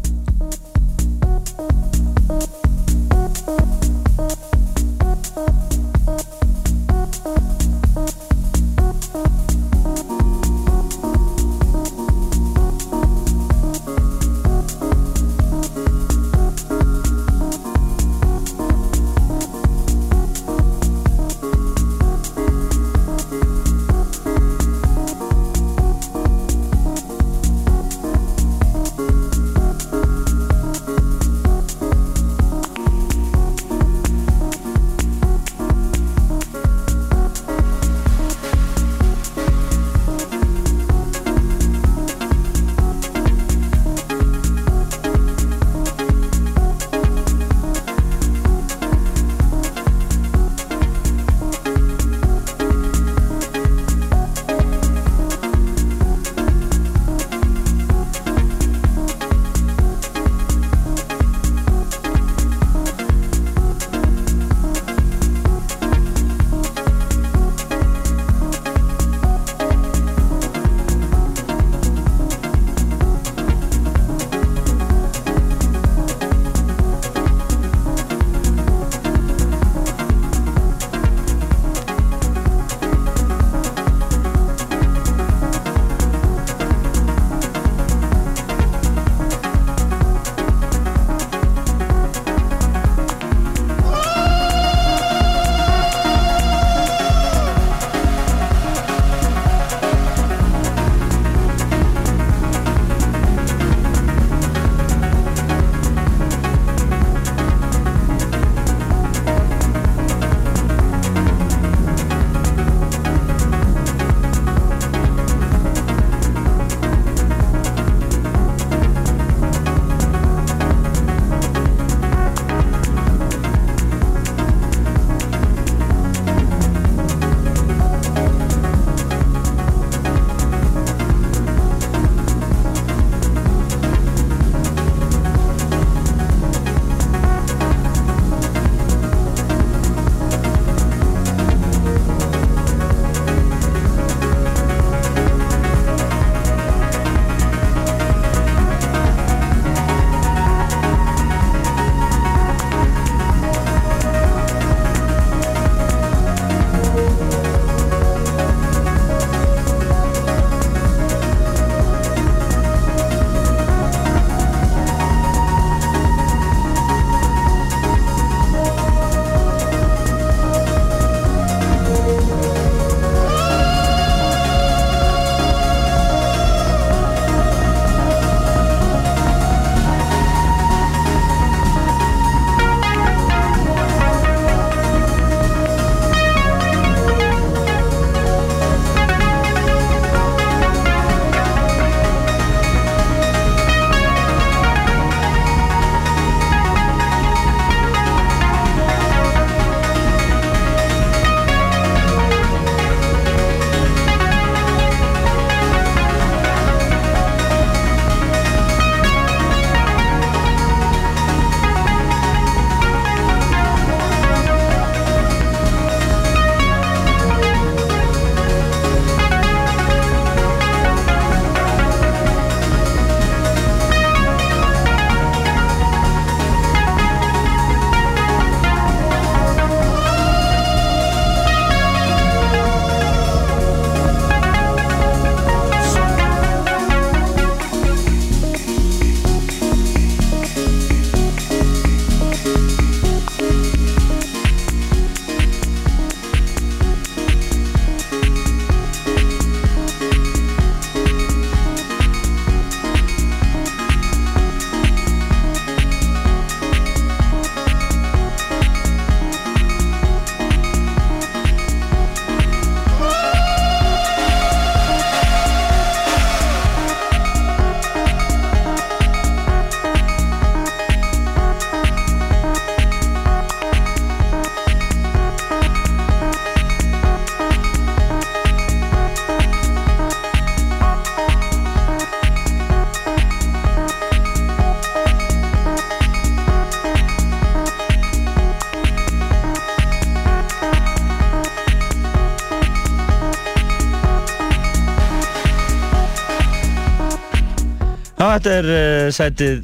þetta er uh, sætið,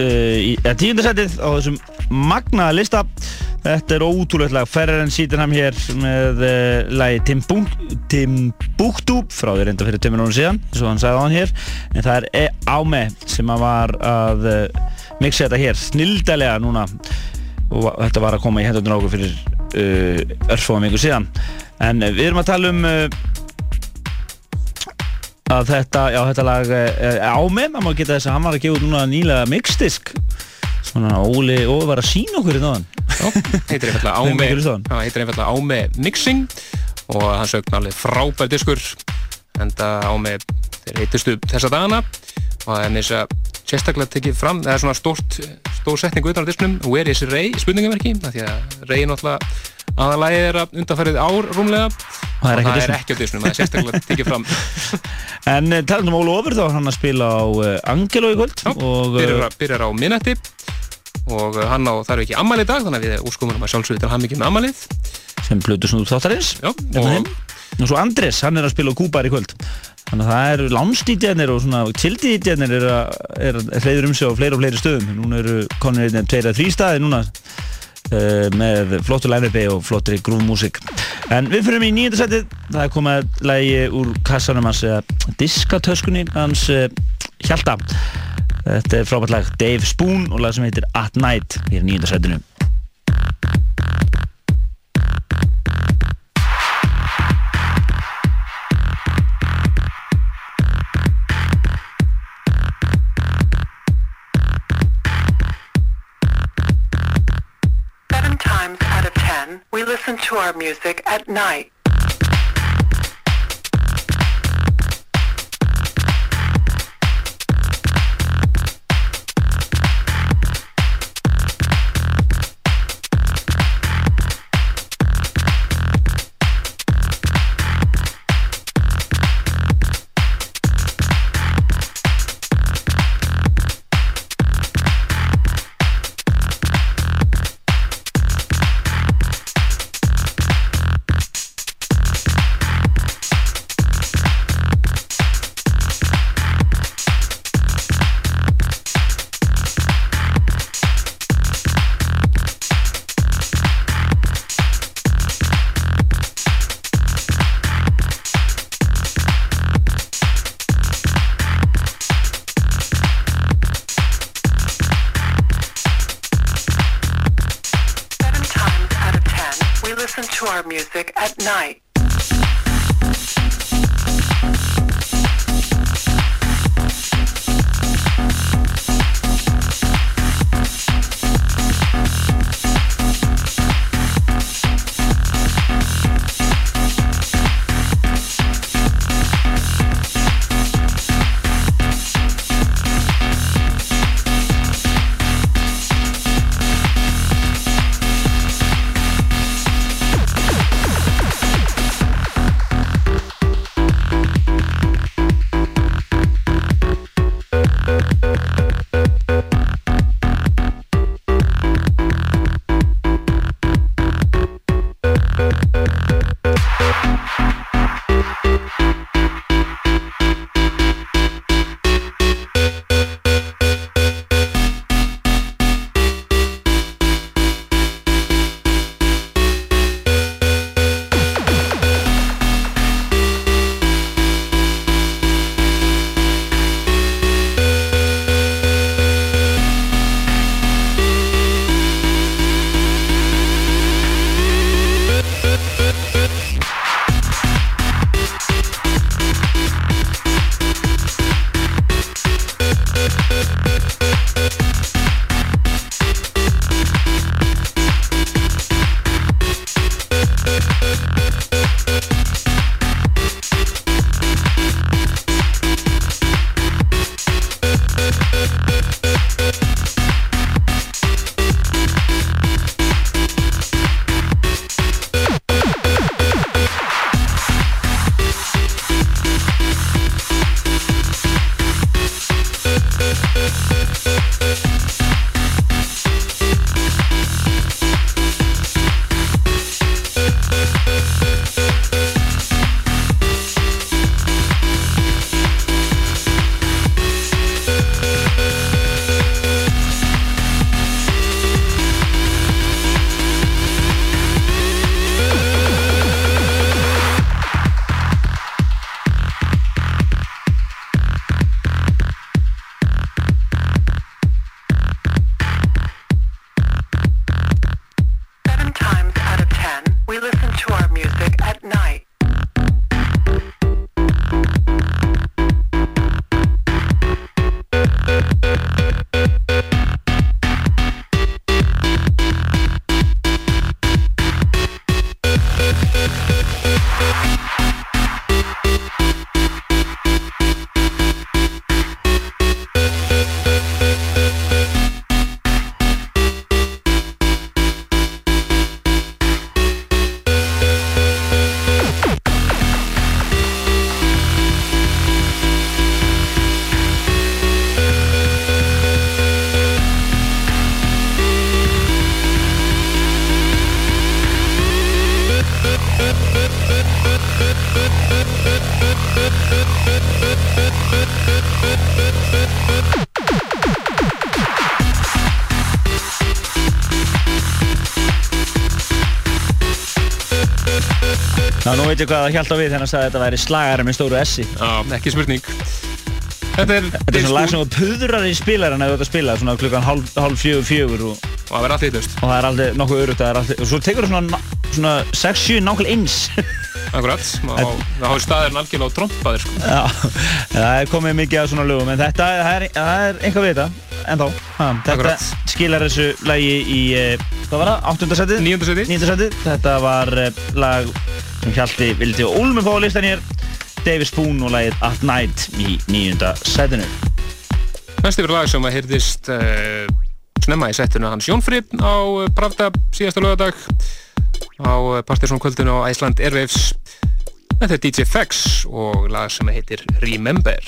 uh, í, ja, tíunda sætið á þessum magnaða lista. Þetta er ótrúlega lag, Ferrer en Sítenham hér með uh, lagi Timbuk- Timbuktu frá því reynda fyrir tömur árum síðan, eins og hann sagði á hann hér. En það er E. Áme sem að var að mixa þetta hér, snildalega núna og þetta var að koma í hendunum á okkur fyrir örfóðum ykkur síðan. En við erum að tala um að þetta, já þetta lag uh, Áme, maður má geta þess að hann var að gefa út núna nýlega mixdisk. Svona Óli Óli var að sína okkur í náðan heitir einfallega í staðan. Já, heitir einfallega Áme Mixing og hann sögn alveg frábær diskur enda Áme þeir heitustu þessa dagana. Og það er neins að sérstaklega tekið fram það er svona stórt, stór setning utan á disknum Where is Ray, spurningamerki því að Ray náttúrulega aðalægið er að undanfærið ár rúmlega. Og það er ekki á er á disknum, það er sérstaklega tekið fram En uh, talandum Óli Ofur þá var hann að spila á uh, Angelo í kvöld og byrjar, á- byrjar á minnætti og hann á, er ekki ammali í dag þannig að við úrskumum að sjálfsögðu til hann mikið með ammalið sem plötu svona út þáttarins Já, og, og- og svo Andres, hann er að spila á Kúbar í kvöld. Þannig að það eru lánstýtjarnir og svona tildýtjarnir er að, er hleyður um sig á fleiri og fleiri stöðum. Núna eru konur einnig tveir að þrý staði núna uh, með flottu line-upi og flottri grúfmúsík en við fyrir í nýjönda setið. Það er komið lægi úr kassanum hans diskatöskunni hans uh, Hjalta. Þetta er frábært lag Dave Spoon og lag sem heitir At Night í nýjönda to our music at night. Veit ég hvað það hjálta við þegar hann sagði að þetta væri slagari með stóru S-i. Já, ekki spurning. Þetta er Þetta er svona lag sem þú puðrar í spilaran ef þú ert að spila, svona klukkan hálf, hálf fjögur fjögur og, og það verður alltaf hittust. og það er aldrei nokkuð örugt, það er alltaf, og svo tekur það svona, svona 6-7 nákvæmlega eins. Akkurat, það hafi staðirinn algjörlega á trompaðir sko. Já, það er komið mikið af svona lögum, en þetta það er, það er einhvað við þetta, en þá. Þetta skilar þessu lagi í, eh, hvað var það, 8. setið? 9. setið. 9. setið. Þetta var eh, lag sem Hjalti vildi og Úlmi fá á listan hér, Davis Spoon og lagið At Night í 9. setinu. Næst yfir lag sem að heyrðist uh, snemma í settinu hans Jónfri á uh, Pravda síðasta lögadag á Partiðsson kvöldinu á Iceland Airwaves. Þetta er DJ Fex og lag sem heitir Remember.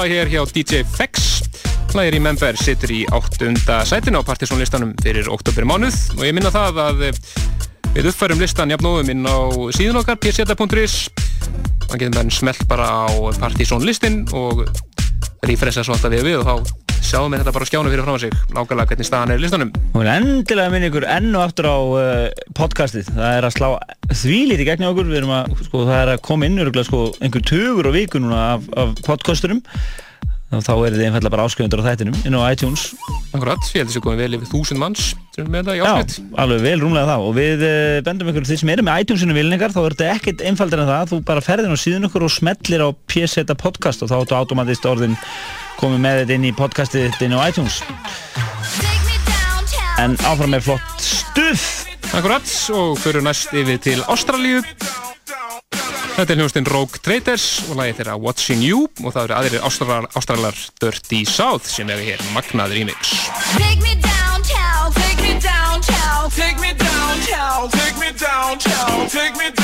Lag hér hjá DJ Fex. Lagið Remember situr í áttunda sætinu á partysónlistanum fyrir oktober mánuð og ég minna það að eh, við uppfærum listan jafnóðum inn á síðan okkar pseta.is Það getur maður smelt bara á partysónlistin og refressa svo alltaf við við og þá sjáum við þetta bara á skjánu fyrir fram að sig nákvæmlega hvernig staðan er í listanum. Og endilega minna ykkur enn og aftur á uh, podcastið. Það er að slá því lítið gegn hjá okkur. Við erum að, sko, það er að koma inn öruglega sko, einhver tugur á viku núna af, af podcasturum. Og þá er þið einfallega bara áskrifundur á þættinum inn á iTunes. Akkurat, ég held að þessu komið vel yfir þúsund manns þetta Já, alveg vel rúmlega það. Og við uh, bendum ykkur því sem eru með iTunesinu vilningar, þá er þetta ekkert einfaldir en það. Þú bara ferðin á síðan okkur og smellir á PSeta podcast og þá áttu automatist orðin komið með þetta inn í podcastið þitt inn á iTunes. En áfram með flott stuð. Akkurat, og fyrir næst yfir til Ástralíu. Þetta er hljóðstinn Rogue Traders og lagið þeirra Watching You og það eru aðrir ástralar, ástralar Dirty South sem eru hér magnað remix. Take me downtown, take me downtown, take me downtown, take me downtown, take me down,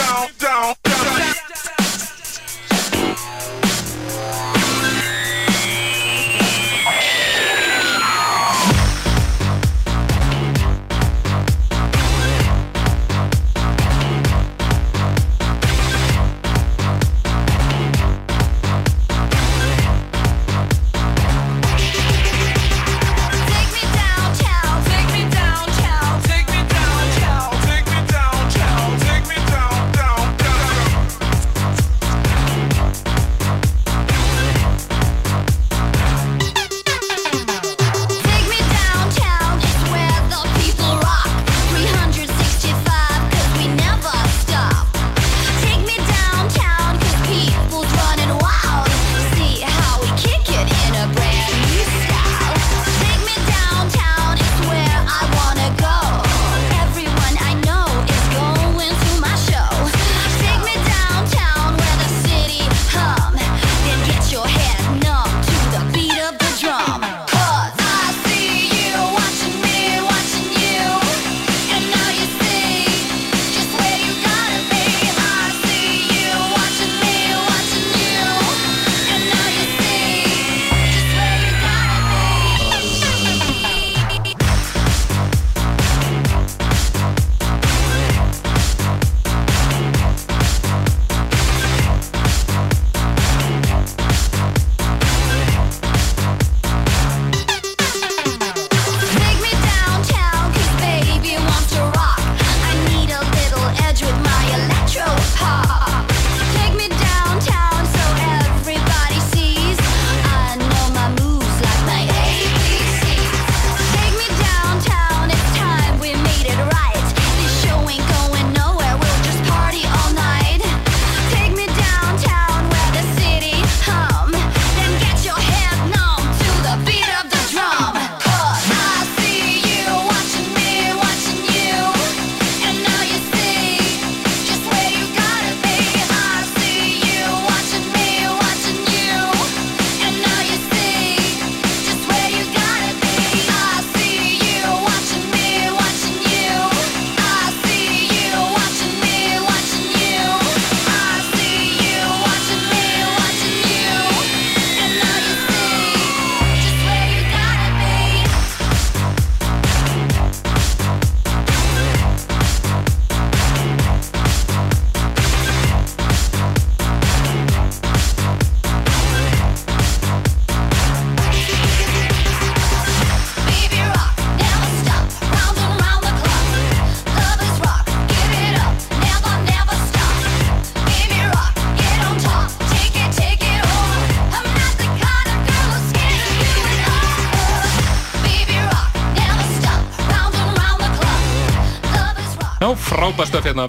frábært stöf hérna.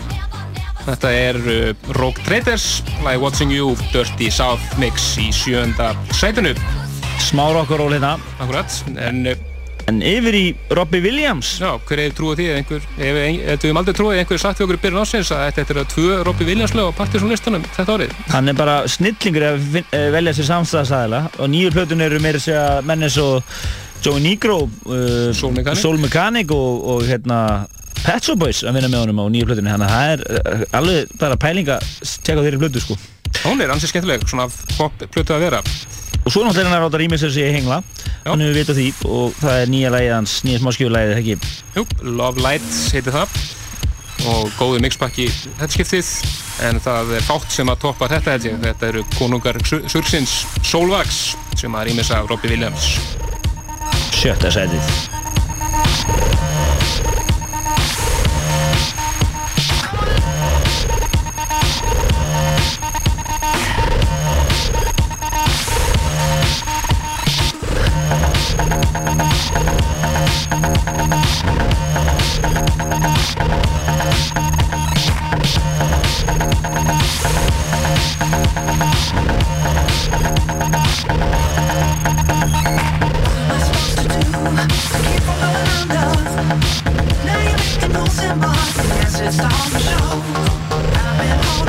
Þetta er uh, Rogue Traders, lagi Watching You, Dirty South Mix í sjönda sætinu. Smá rockaról hérna. Akkurat, en... Uh, en yfir í Robbie Williams. Já, hver hefur trúið því einhver, ef ef við höfum aldrei trúið að einhver sagt við okkur í byrjun ásins að þetta er að tvö Robbie Williams lög á partysónlistanum þetta árið. Hann er bara snillingur að eh, velja sér samstæðasæðila og nýju plötun eru meira að segja menn eins og Joey Negro, uh, Soul Mechanic, Soul Mechanic og, og hérna Pet Shop Boys að vinna með honum á nýju plötunni. Þannig að það er uh, alveg bara pæling að tjekka þeirri plötu sko. Hún er ansið skemmtileg, svona pop plötu að vera. og svo náttúrulega er hann að ráta rýmis þessi hengla. Hann hefur vitað því og það er nýja lægið hans nýja smáskjöfulægið, ekki? Jú, Love Light heitir það. Og góði mixpakki þetta skiptið. En það er fátt sem að toppa þetta held ég. Þetta eru konungar Sur- Sursins Solvax sem að rýmis af Robbie Williams. Sjötta sætið it's all for show.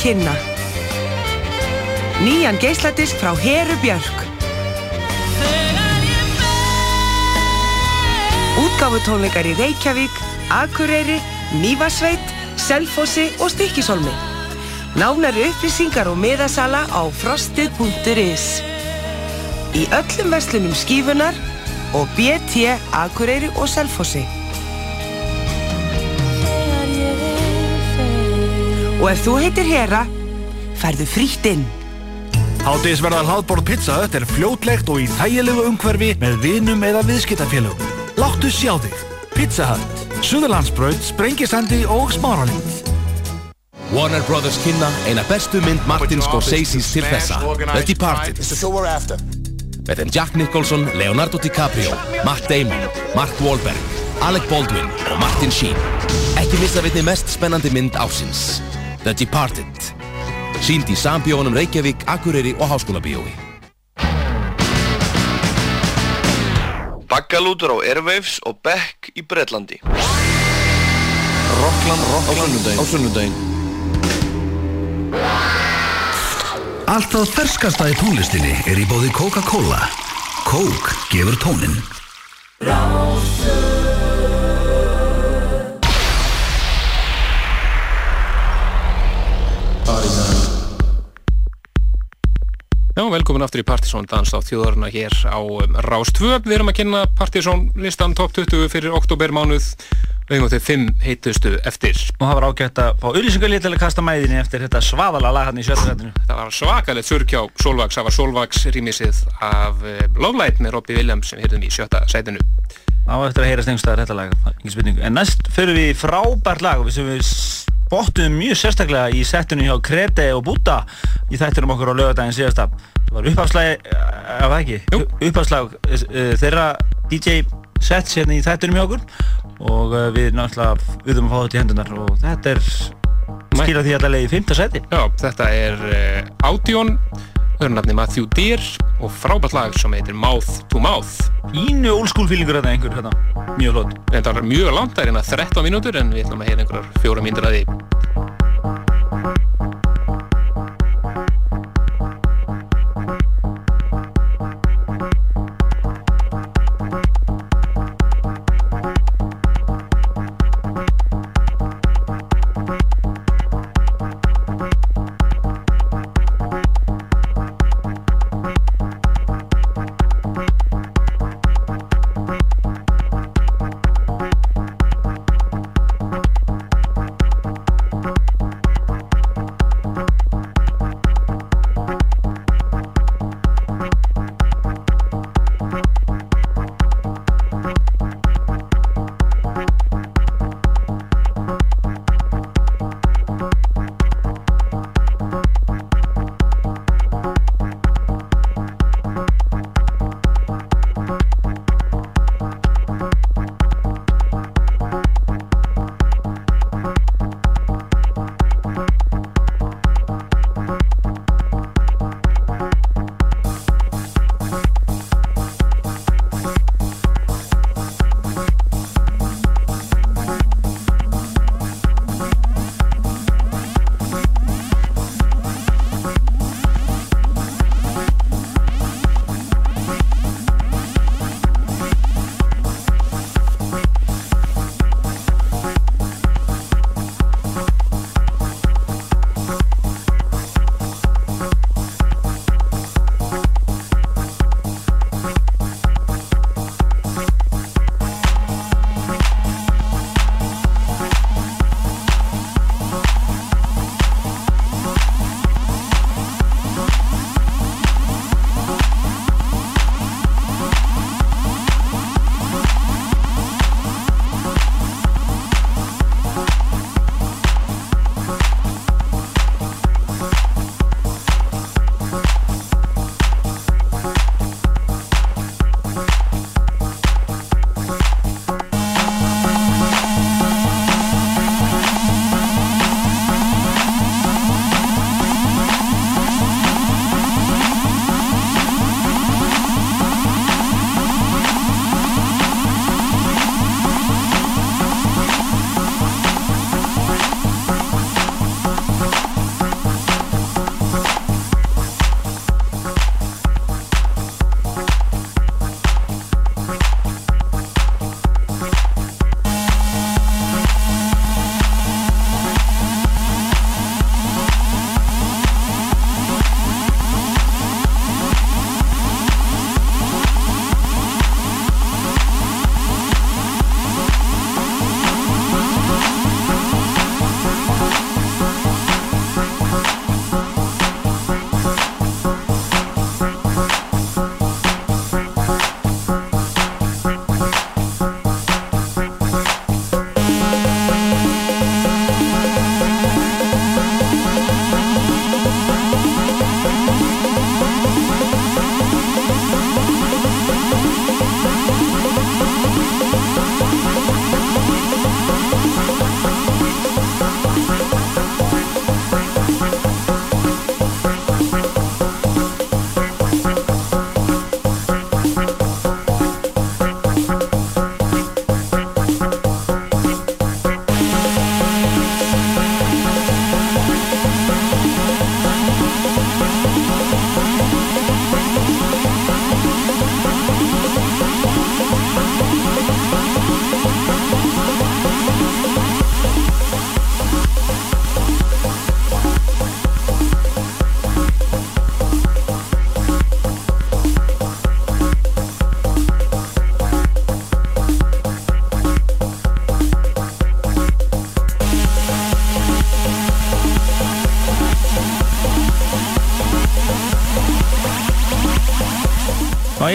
kynna. Nýjan geisladisk frá Heru Björk. Útgáfutónleikar í Reykjavík, Akureyri, Mývasveit, Selfossi og Stykkisholmi. Nánari upplýsingar og miðasala á frostið.is. Í öllum verslunum skífunar og BT Akureyri og Selfossi. Og ef þú heitir Hera, færðu frítt inn. Hádegisverðar hlaðborð Pizza Hut er fljótlegt og í þægilegu umhverfi með vinum eða viðskiptafélögum. Láttu sjá þig. Pizza Hut, Suðurlandsbraut, Sprengisandi og Smáralind. Warner Brothers kynna eina bestu mynd Martin Scorsese's til þessa The Departed með þeim Jack Nicholson, Leonardo DiCaprio Matt Damon, Mark Wahlberg Alec Baldwin og Martin Sheen ekki missa vitni mest spennandi mynd ásins The Departed. Sínd í sambjónum Reykjavík, Akureyri og Háskólabíói. Baggalútur á Airwaves og Beck í Breitlandi Rockland, Rockland á sunnudaginn. Allt það ferskasta í tónlistinni er í bóði Coca-Cola. Coke gefur tónin. Velkomin aftur í Partizón dans á þjóðarna hér á um, Rás 2. Við erum að kynna Partizón listan top 20 fyrir oktobermánuð hefum til 5 heitustu eftir. Og það var ágætt að fá auðlýsingalið til að kasta mæðinni eftir þetta svaðala lag hann í sjöldasættinu. Það var svakalegt surkjá Solvax, það var Solvax rýmisið af uh, Love Light með Robbie Williams sem heyrðum í sjötta sætinu. Á eftir að heyra stengstaðar þetta lag. En næst fyrir við frábært lag og sem við spottum mjög sérstaklega í settinu hjá Krete og Búta í þættinum okkur á lögadaginn síðasta. Það var uppháðslægi, ef ekki, uppháðslæg uh, þeirra DJ sets hérna í þættinum hjá okkur og við náttúrulega viðum að fá þetta í hendunar og þetta er skilja því að það leiði í fymta seti. Já, þetta er uh, Audion, hörnafni Matthew Deer og frábært lag sem heitir Mouth to Mouth. Ínu feelingur þetta einhver hérna, mjög flott. Þetta var mjög langt, það er hérna 13 mínútur en við ætlum að heyra einhverjar fjóra mínútur að því.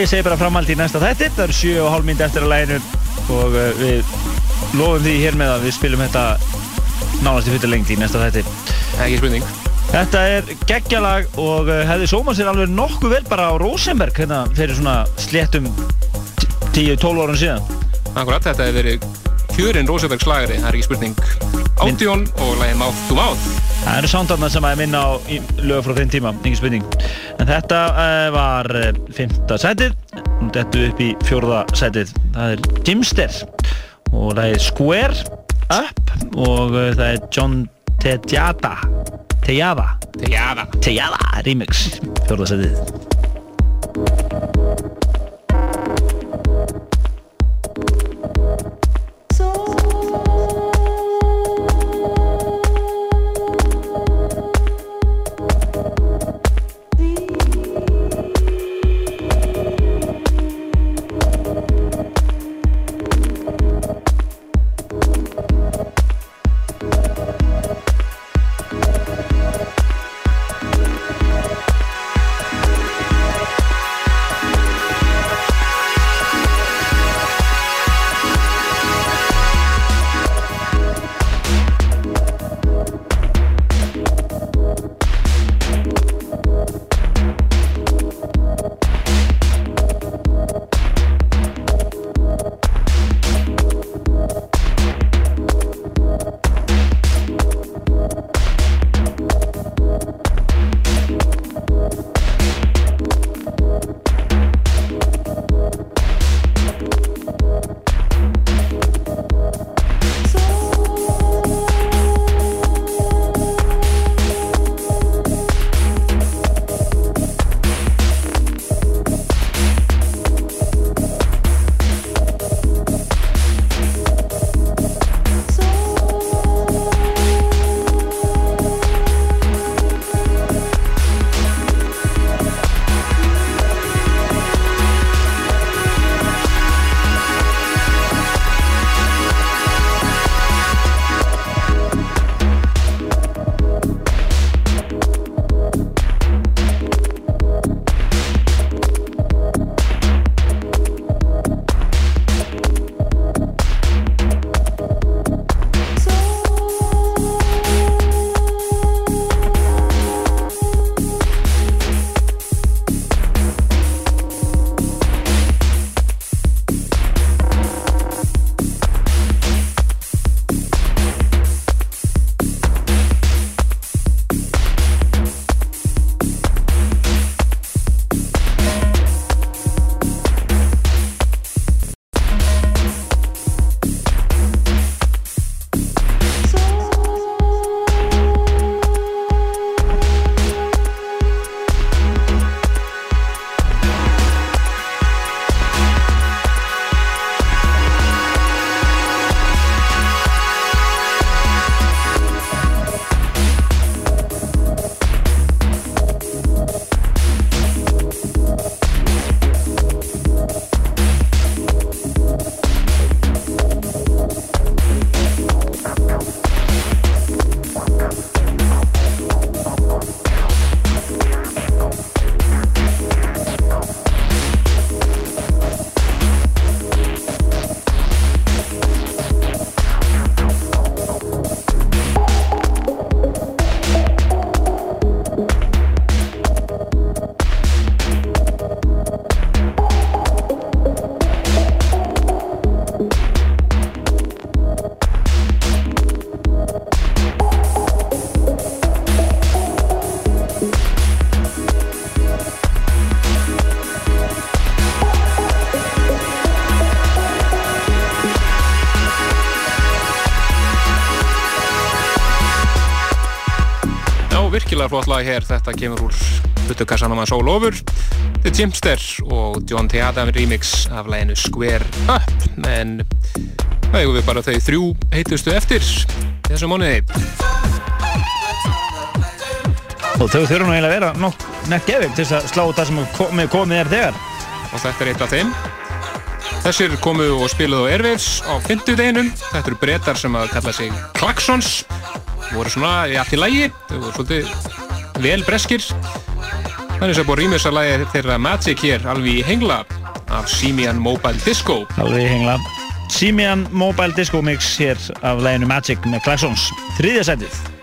Ég segi bara framhaldi í næsta þætti. Það eru 7,5 mynd eftir að læginu og uh, við lofum því hér með að við spilum þetta nánast í fyrir lengt í næsta þætti. Ekki spurning. Þetta er geggjalag og uh, hefði sómað sér alveg nokkuð vel bara á Rosenberg hérna fyrir svona sléttum 10-12 árum síðan? Akkurat, þetta hefur verið kjörinn Rosenberg slagari, það er ekki spurning Átjón og lagið Mouth to Mouth Það eru soundarna sem að minna á lög frá þeim tíma, engin spurning. En þetta uh, var uh, fymta sætið, og þetta upp í fjórða sætið. Það er Jimster og er Square Up og uh, það er John Tejada. Tejada. Tejada. Tejada remix, fjórða sætið. Virkilega flott lag hér, þetta kemur úr hlutukassanum að Soul Over The Jimster og John T. Adam remix af læginu Square Up en það hefur við bara þau þrjú heitustu eftir þessu mánuði Og þau þurfum að vera nokk nekk gefið til að slá það sem komið, komið er þegar. og þetta er eitt af þeim Þessir komu og spiluðu á Airwaves á fymtudeginum. Þetta eru breytar sem að kalla sig Klaxons. Voru svona í allt í lægi. Þau voru svolítið vel breskir. Er svo búið rýmis að lægi þeirra Magic hér alveg í hengla af Simian Mobile Disco. Alveg í hengla. Simian Mobile Disco Mix hér af læginu Magic með Klaxons. Þriðja setið.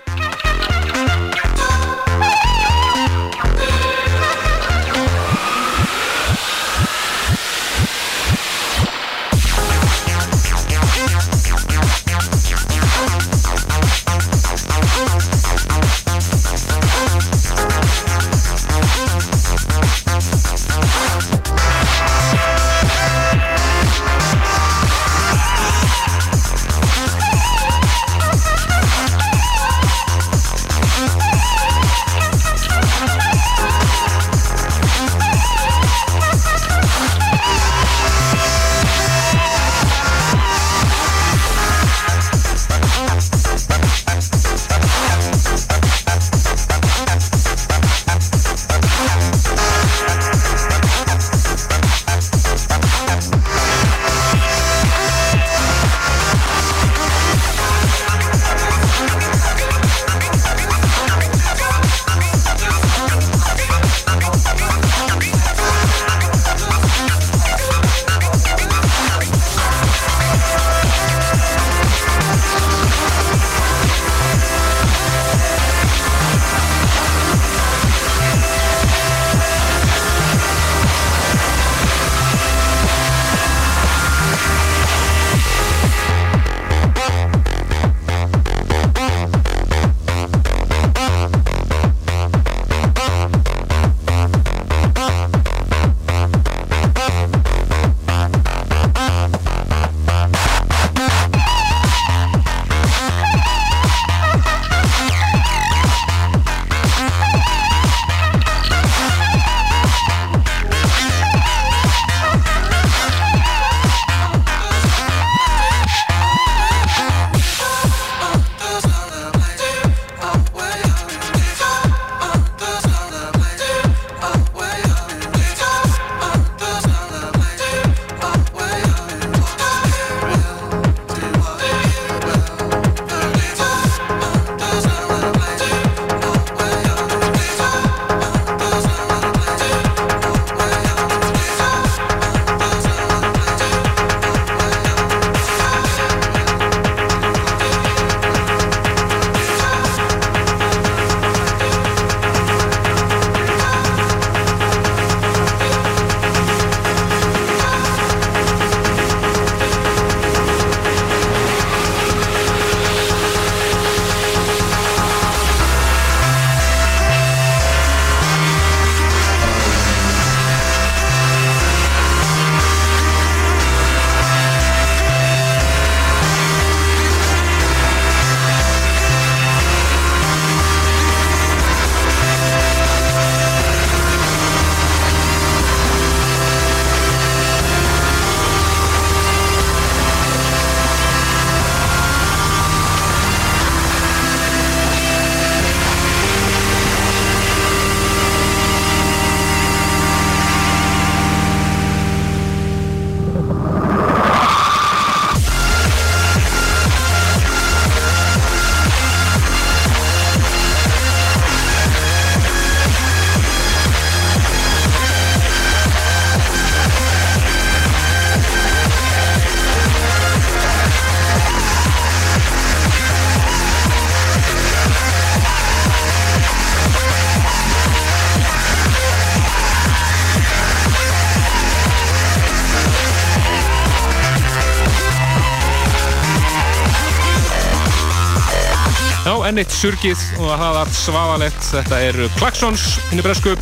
Eitt surgið og það var svaðalegt. Þetta eru Klaxons hinni bresku,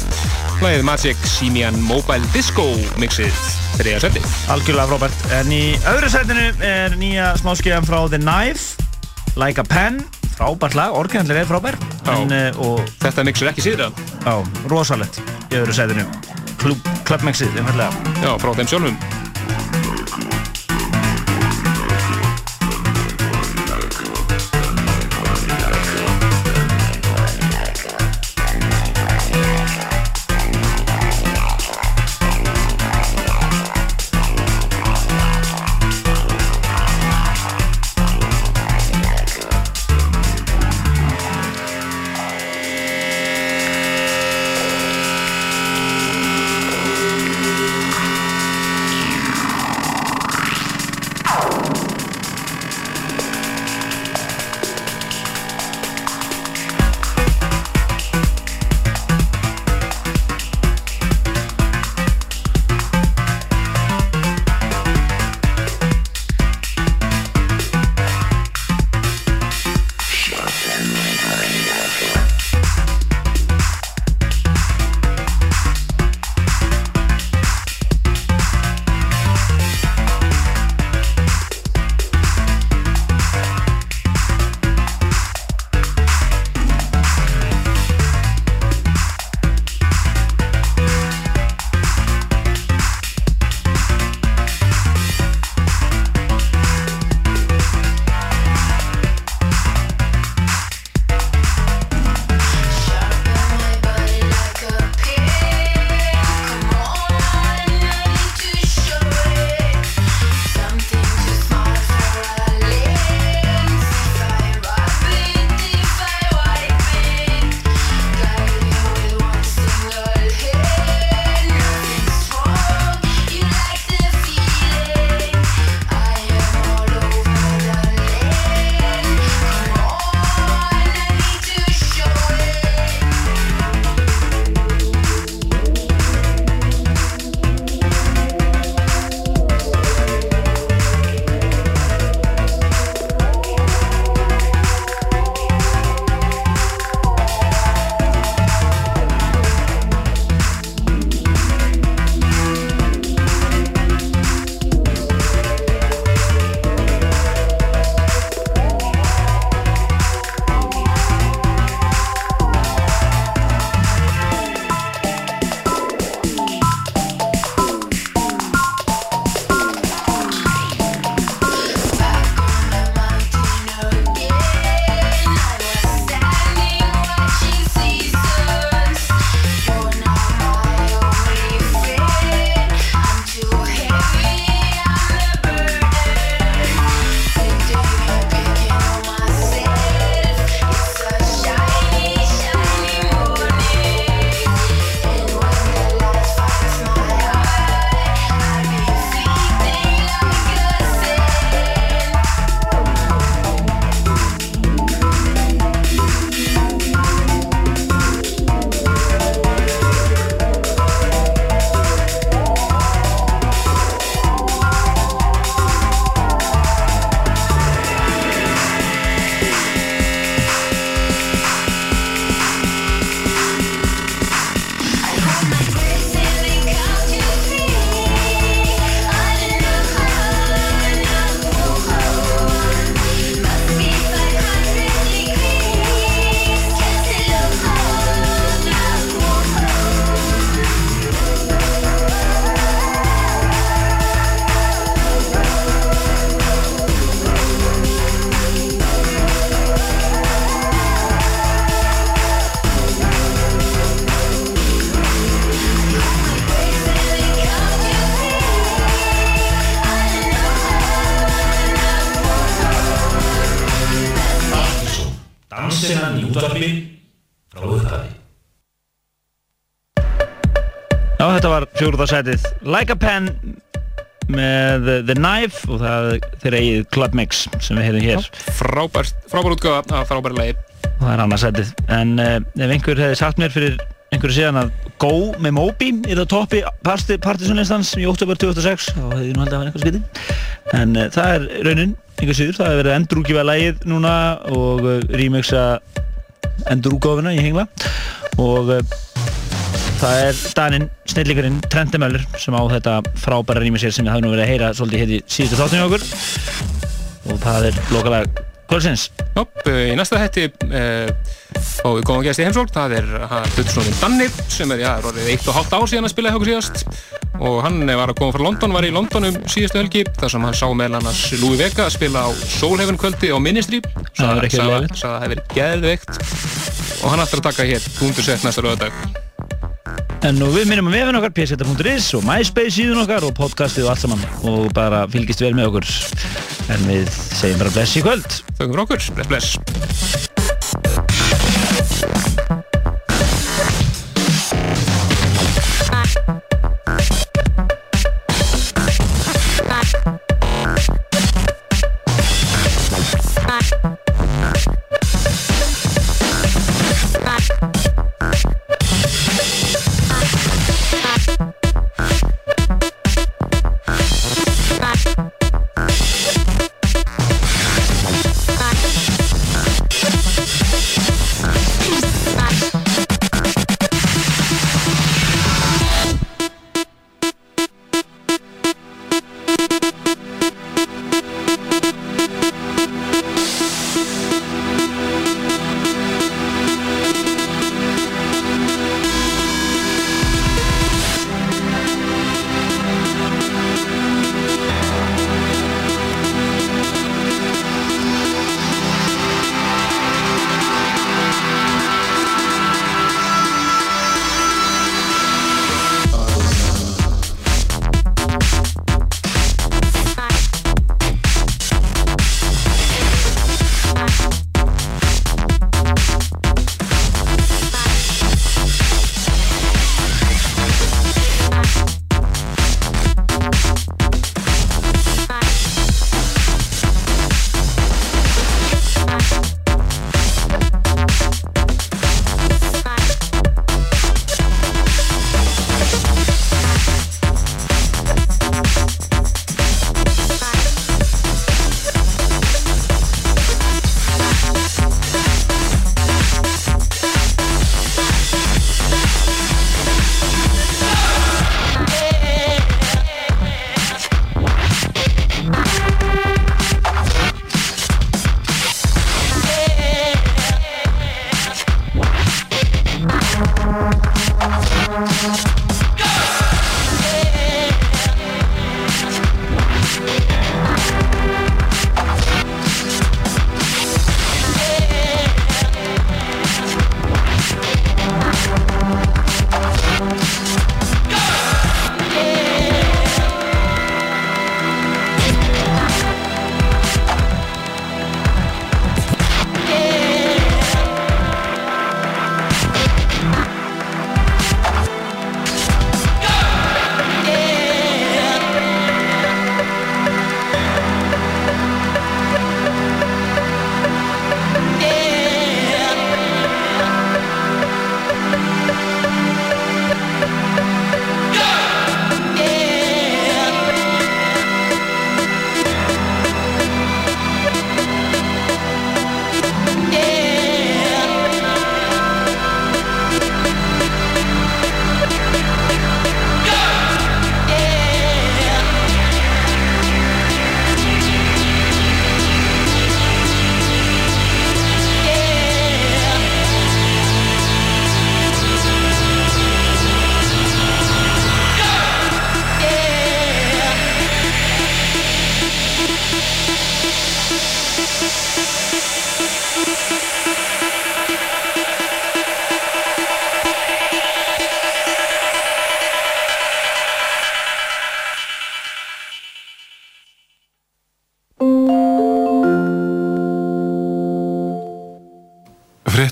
hlæðið Magic Simian Mobile Disco mixið þriða seti. Algjörlega frábært. En í öðru setinu er nýja smáskjöðan frá The Knife, Like a Pen, frábært lag, orginallega er frábær. En, uh, og Þetta mix er ekki síðra. Já, rosalegt í öðru setinu. Klubbmixið, einfallega. Já, frá þeim sjálfum. Fjórðarsætið Like a Pen með The Knife og það þeirra eigið Club Mix sem við hefum hér. Frábær, frábær útgöða lagi. Og það er annarsætið en uh, ef einhver hefði sagt mér fyrir einhverju síðan að Go með Moby er það toppi partysónlistans í oktober 2006 þá hefði ég nú haldið að vera eitthvað skiti en uh, það er raunin, einhver síður. Það hefur verið endurúkjöfa lægið núna og uh, remixa endurúkofuna í hengla. Og það er Daninn, snillíkurinn Trent Demöller sem á þetta frábæra remixa sem við hafum nú verið að heyra svolítið hér í síðustu þáttinu okkur. Og það er lokalega kvöldsins. Hopp, í næsta hætti uh, og við komum að gæst í heimsókn. Það er hlutusnóðin Danni sem er, já, er orðið eitt og hálft ár síðan að spila okkur síðast. Og hann var að koma frá London, var í London um síðustu helgi þar sem hann sá meðal annars Louis Vega að spila á Soulhaven kvöldi á Ministry. Sagði að það hefði verið geðveikt. Og hann ætlar að taka hér punktursett næsta lögadag En nú við minnum að vefin okkar, pseta.is og MySpace síðun okkar og podcastið og allt saman. Og bara fylgist vel með okkur. En við segjum bara bless í kvöld. Frá okkur, bless bless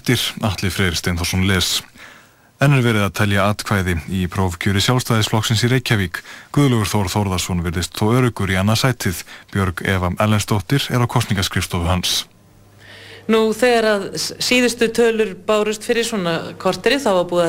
Frettir, Alli Freyr Steinforsson les. En er verið að telja atkvæði í prófkjöri sjálfstæðisflokksins í Reykjavík. Guðlugur Þór Þórðarsson virðist þó örugur í annað sætið. Björg Eva Ellensdóttir er á kostningaskrifstofu hans. Nú þegar að síðustu tölur bárust fyrir svona korteri þá var búið að